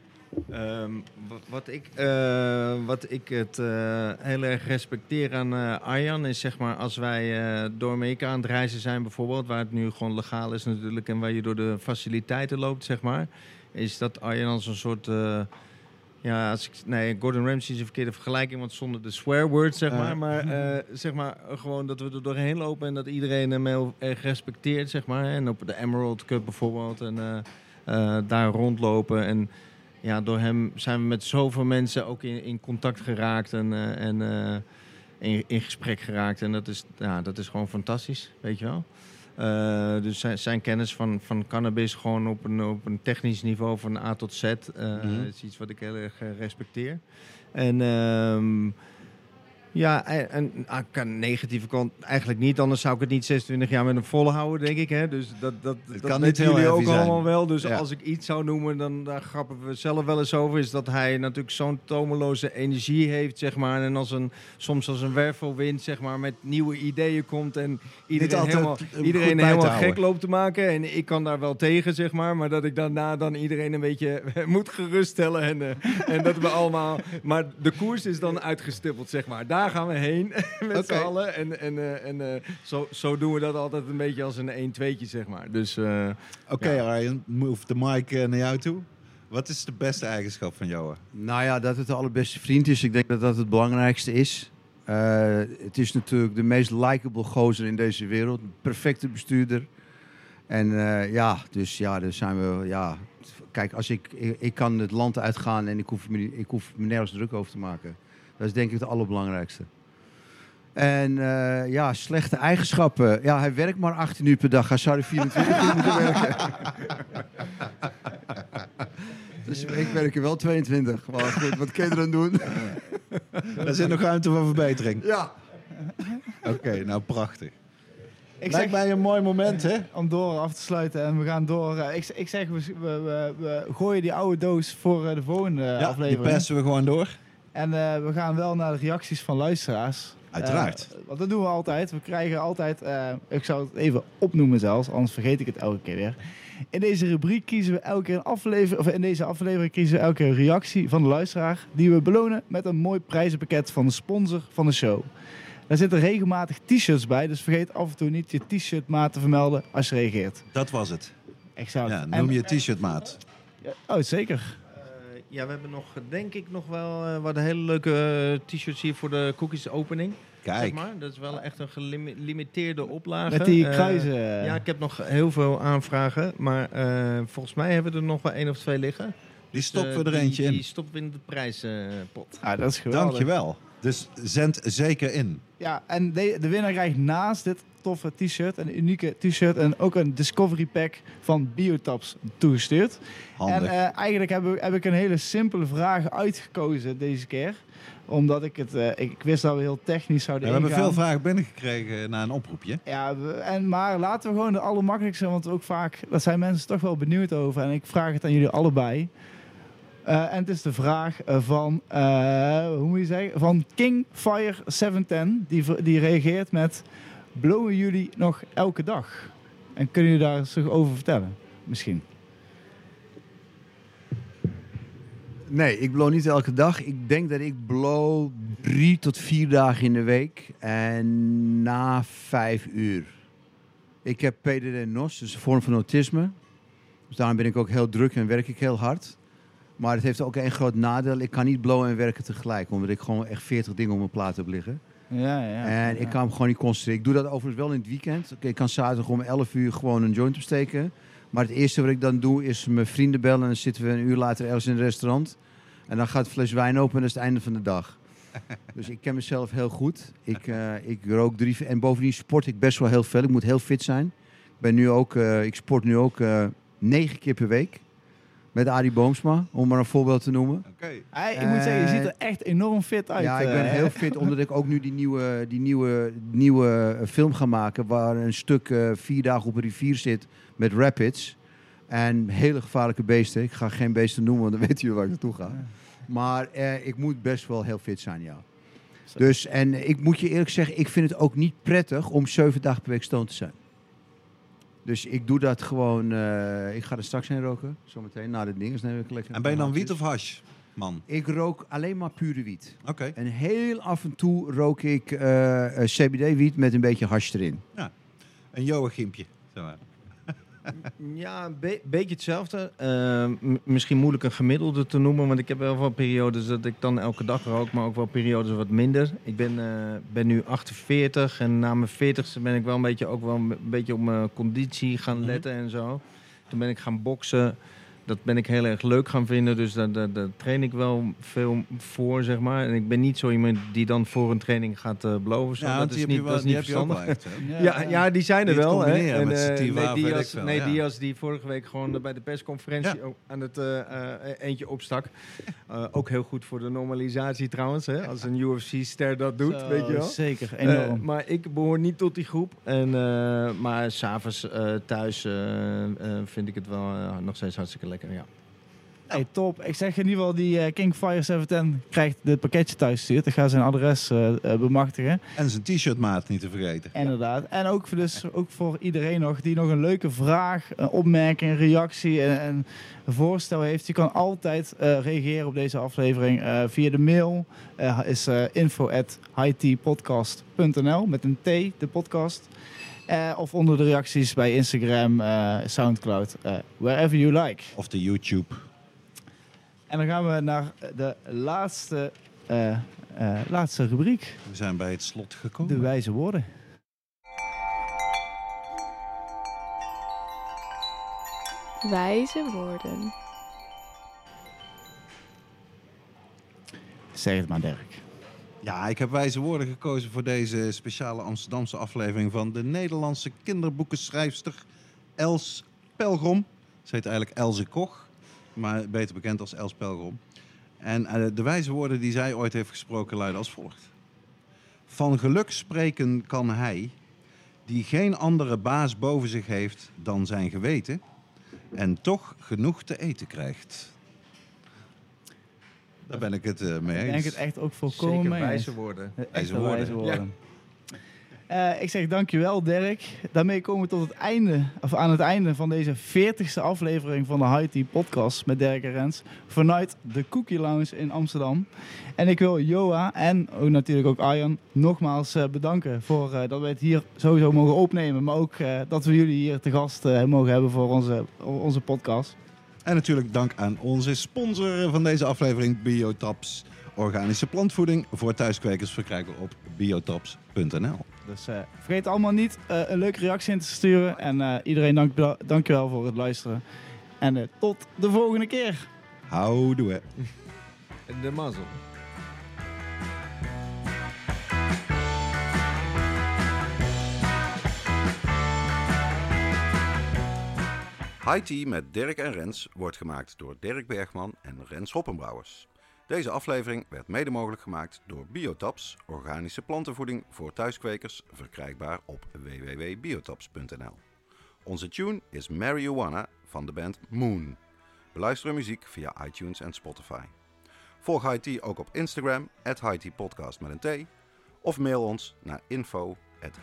Ehm, wat, wat ik, eh, wat ik het eh, heel erg respecteer aan eh, Arjan is zeg maar als wij door Amerika aan het reizen zijn bijvoorbeeld, waar het nu gewoon legaal is natuurlijk en waar je door de faciliteiten loopt zeg maar, is dat Arjan als een soort ja, als ik, nee, Gordon Ramsay is een verkeerde vergelijking, want zonder de swear word, zeg maar. Maar eh, zeg maar gewoon dat we er doorheen lopen en dat iedereen hem heel erg respecteert, zeg maar. En op de Emerald Cup bijvoorbeeld en eh, eh, daar rondlopen. En ja, door hem zijn we met zoveel mensen ook in, in contact geraakt en, en in, in gesprek geraakt. En dat is, ja, dat is gewoon fantastisch, weet je wel. Eh, dus zijn, zijn kennis van, van cannabis gewoon op een, op een technisch niveau van A tot Z Mhm. is iets wat ik heel erg eh, respecteer. En ehm, ja, en, aan de negatieve kant eigenlijk niet. Anders zou ik het niet 26 jaar met hem volhouden, denk ik. Hè? Dus dat, dat, dat kan niet jullie ook zijn. allemaal wel. Dus Ja. als ik iets zou noemen, dan daar grappen we zelf wel eens over. Is dat hij natuurlijk zo'n tomeloze energie heeft, zeg maar. En als een, soms als een wervelwind, zeg maar, met nieuwe ideeën komt. En iedereen helemaal, iedereen helemaal gek loopt te maken. En ik kan daar wel tegen, zeg maar. Maar dat ik daarna dan iedereen een beetje moet geruststellen. En, eh, en dat we allemaal... Maar de koers is dan uitgestippeld, zeg maar. Daar gaan we heen met Oké. z'n allen. En, en, eh, en eh, zo, zo doen we dat altijd een beetje als een 1-2'tje, zeg maar. Dus eh, Oké, Ja. Arjen, move de mic naar jou toe. Wat is de beste eigenschap van jou? Nou ja, dat het de allerbeste vriend is. Ik denk dat dat het belangrijkste is. Eh, het is natuurlijk de meest likable gozer in deze wereld. Perfecte bestuurder. En eh, ja, dus ja, daar zijn we. Ja, kijk, als ik, ik, ik kan het land uitgaan en ik hoef, me, niet- ik hoef me nergens druk over te maken. Dat is denk ik het allerbelangrijkste. En eh, ja, slechte eigenschappen. Ja, hij werkt maar 18 uur per dag. Hij zou er 24 uur moeten werken. Dus ik werk er wel 22. Maar goed, wat kun je er aan doen? Er zit nog ruimte voor verbetering. Ja. Oké, nou prachtig. ik Lijkt zeg, mij een mooi moment, hè? om door af te sluiten en we gaan door. eh, ik, ik zeg, we, we, we, gooien die oude doos voor eh, de volgende Ja, die aflevering. persen we gewoon door. En eh, we gaan wel naar de reacties van luisteraars. Uiteraard. Eh, want dat doen we altijd. We krijgen altijd, eh, ik zou het even opnoemen zelfs, anders vergeet ik het elke keer weer. In deze rubriek kiezen we elke keer een aflevering, of in deze aflevering kiezen we elke keer een reactie van de luisteraar, die we belonen met een mooi prijzenpakket van de sponsor van de show. Daar zitten regelmatig t-shirts bij, dus vergeet af en toe niet je t-shirt maat te vermelden als je reageert. Dat was het. Exact. Ja, noem je t-shirt maat. Ja, oh, zeker. Ja, we hebben nog, denk ik, nog wel eh, wat hele leuke eh, t-shirts hier voor de cookies opening. Zeg Kijk, maar. Dat is wel echt een gelimiteerde oplage. Met die Eh, kruisen. ja, ik heb nog heel veel aanvragen. Maar eh, volgens mij hebben we er nog wel één of twee liggen. die stoppen we Dus, er eentje die, in. Die stoppen we in de prijzenpot. ah, dat is geweldig. Dankjewel. Dus zend zeker in. Ja, en de, de winnaar krijgt naast dit toffe t-shirt, een unieke t-shirt en ook een discovery pack van Biotaps toegestuurd. Handig. En eh, eigenlijk heb, ik- heb ik een hele simpele vraag uitgekozen deze keer. Omdat ik het, eh, ik, ik wist dat we heel technisch zouden we hebben veel vragen binnengekregen na een oproepje. Ja, we- en, maar laten we gewoon de allermakkelijkste, want ook vaak, dat zijn mensen toch wel benieuwd over. En ik vraag het aan jullie allebei. Eh, en het is de vraag van, hoe moet je zeggen, van Kingfire 710. Die, die reageert met, blowen jullie nog elke dag? En kunnen jullie daar eens over vertellen? Misschien. Nee, ik blow niet elke dag. Ik denk dat ik blow drie tot vier dagen in de week. En na vijf uur. Ik heb PDD-NOS, dus een vorm van autisme. Dus daarom ben ik ook heel druk en werk ik heel hard. Maar het heeft ook één groot nadeel. Ik kan niet blowen en werken tegelijk. Omdat ik gewoon echt 40 dingen op mijn plaat heb liggen. Ja, ja. en ik kan me gewoon niet concentreren. Ik doe dat overigens wel in het weekend. Oké, ik kan zaterdag om 11 uur gewoon een joint opsteken. Maar het eerste wat ik dan doe is mijn vrienden bellen. En dan zitten we een uur later ergens in een restaurant. En dan gaat het fles wijn open en dat is het einde van de dag. dus ik ken mezelf heel goed. Ik, eh, ik rook drie... En bovendien sport ik best wel heel veel. Ik moet heel fit zijn. Ik, ben nu ook, eh, ik sport nu ook eh, negen keer per week. Met Arie Boomsma, om maar een voorbeeld te noemen. Oké. Hey, ik moet zeggen, je ziet er echt enorm fit uit. Ja, ik ben eh. heel fit, omdat ik ook nu die nieuwe, die nieuwe, nieuwe eh, film ga maken. Waar een stuk eh, vier dagen op een rivier zit met rapids. En hele gevaarlijke beesten. Ik ga geen beesten noemen, want dan weten jullie waar ik naartoe ga. Maar eh, ik moet best wel heel fit zijn, ja. Dus, en ik moet je eerlijk zeggen, ik vind het ook niet prettig om zeven dagen per week stoned te zijn. Dus ik doe dat gewoon. eh, ik ga er straks heen roken, zometeen na de dingen. neem ik lekker En ben je dan wiet of hash, man? Ik rook alleen maar pure wiet. Oké. En heel af en toe rook ik eh, eh, CBD-wiet met een beetje hash erin. Een Joachimpje. Zeg maar. Ja, een be- beetje hetzelfde. Eh, m- misschien moeilijk een gemiddelde te noemen, want ik heb wel wel periodes dat ik dan elke dag rook, maar ook wel periodes wat minder. Ik ben, eh, ben nu 48 en na mijn 40ste ben ik wel een beetje, ook wel een beetje op mijn conditie gaan Mhm. letten en zo. Toen ben ik gaan boksen. Dat ben ik heel erg leuk gaan vinden, dus daar, daar, daar train ik wel veel voor, zeg maar. En ik ben niet zo iemand die dan voor een training gaat uh, blowen. Zo. Ja, dat is die niet, je dat wel, is die niet verstandig. wel echt? Ja, ja, die zijn er Die wel. Hè. eh, sativa nee, Diaz, veel, nee, ja. Die vorige week gewoon eh, bij de persconferentie ook aan het eh, eh, eentje opstak. Eh, ook heel goed voor de normalisatie trouwens. Hè, als een UFC-ster dat doet, Zo, weet je wel. Zeker, Eh, enorm. maar ik behoor niet tot die groep. En, eh, maar s'avonds uh, thuis uh, uh, vind ik het wel uh, nog steeds hartstikke lekker. Ja. Hey, top. Ik zeg in ieder geval, die uh, King Fire 710 krijgt dit pakketje thuis gestuurd. Ik ga zijn adres uh, bemachtigen. En zijn t-shirt maat niet te vergeten. Inderdaad. En ook voor, dus, ook voor iedereen nog die nog een leuke vraag, een opmerking, een reactie en, en een voorstel heeft. Je kan altijd uh, reageren op deze aflevering uh, via de mail. Uh, is info at met een T, de podcast. Uh, of onder de reacties bij Instagram, uh, Soundcloud, uh, wherever you like. Of de YouTube. En dan gaan we naar de laatste, laatste rubriek. We zijn bij het slot gekomen. De wijze woorden. Wijze woorden. Zeg het maar, Dirk. Ja, ik heb wijze woorden gekozen voor deze speciale Amsterdamse aflevering van de Nederlandse kinderboekenschrijfster Els Pelgrom. Ze heet eigenlijk Elze Koch, maar beter bekend als Els Pelgrom. En uh, de wijze woorden die zij ooit heeft gesproken luiden als volgt. Van geluk spreken kan hij, die geen andere baas boven zich heeft dan zijn geweten, en toch genoeg te eten krijgt. Daar ben ik het uh, mee eens. Ik denk het echt ook volkomen Zeker mee wijze woorden. Wijze woorden. Wijze woorden. Ja. Uh, ik zeg dankjewel Dirk. Daarmee komen we tot het einde, of aan het einde van deze 40ste aflevering van de High Tea podcast met Dirk en Rens. Vanuit de Cookie Lounge in Amsterdam. En ik wil Joa en ook natuurlijk ook Arjan nogmaals uh, bedanken voor uh, dat we het hier sowieso mogen opnemen. Maar ook dat we jullie hier te gast mogen hebben voor onze, onze podcast. En natuurlijk dank aan onze sponsor van deze aflevering, Biotaps. Organische plantvoeding voor thuiskwekers verkrijgbaar op biotaps.nl. Dus uh, vergeet allemaal niet uh, een leuke reactie in te sturen. En uh, iedereen dank, dankjewel voor het luisteren. En tot de volgende keer. Houdoe. De mazzel. High Tea met Dirk en Rens wordt gemaakt door Dirk Bergman en Rens Hoppenbrouwers. Deze aflevering werd mede mogelijk gemaakt door Biotaps, organische plantenvoeding voor thuiskwekers, verkrijgbaar op www.biotaps.nl. Onze tune is Marijuana van de band Moon. Beluister muziek via iTunes en Spotify. Volg Tea ook op Instagram, at Podcast met een T, of mail ons naar info at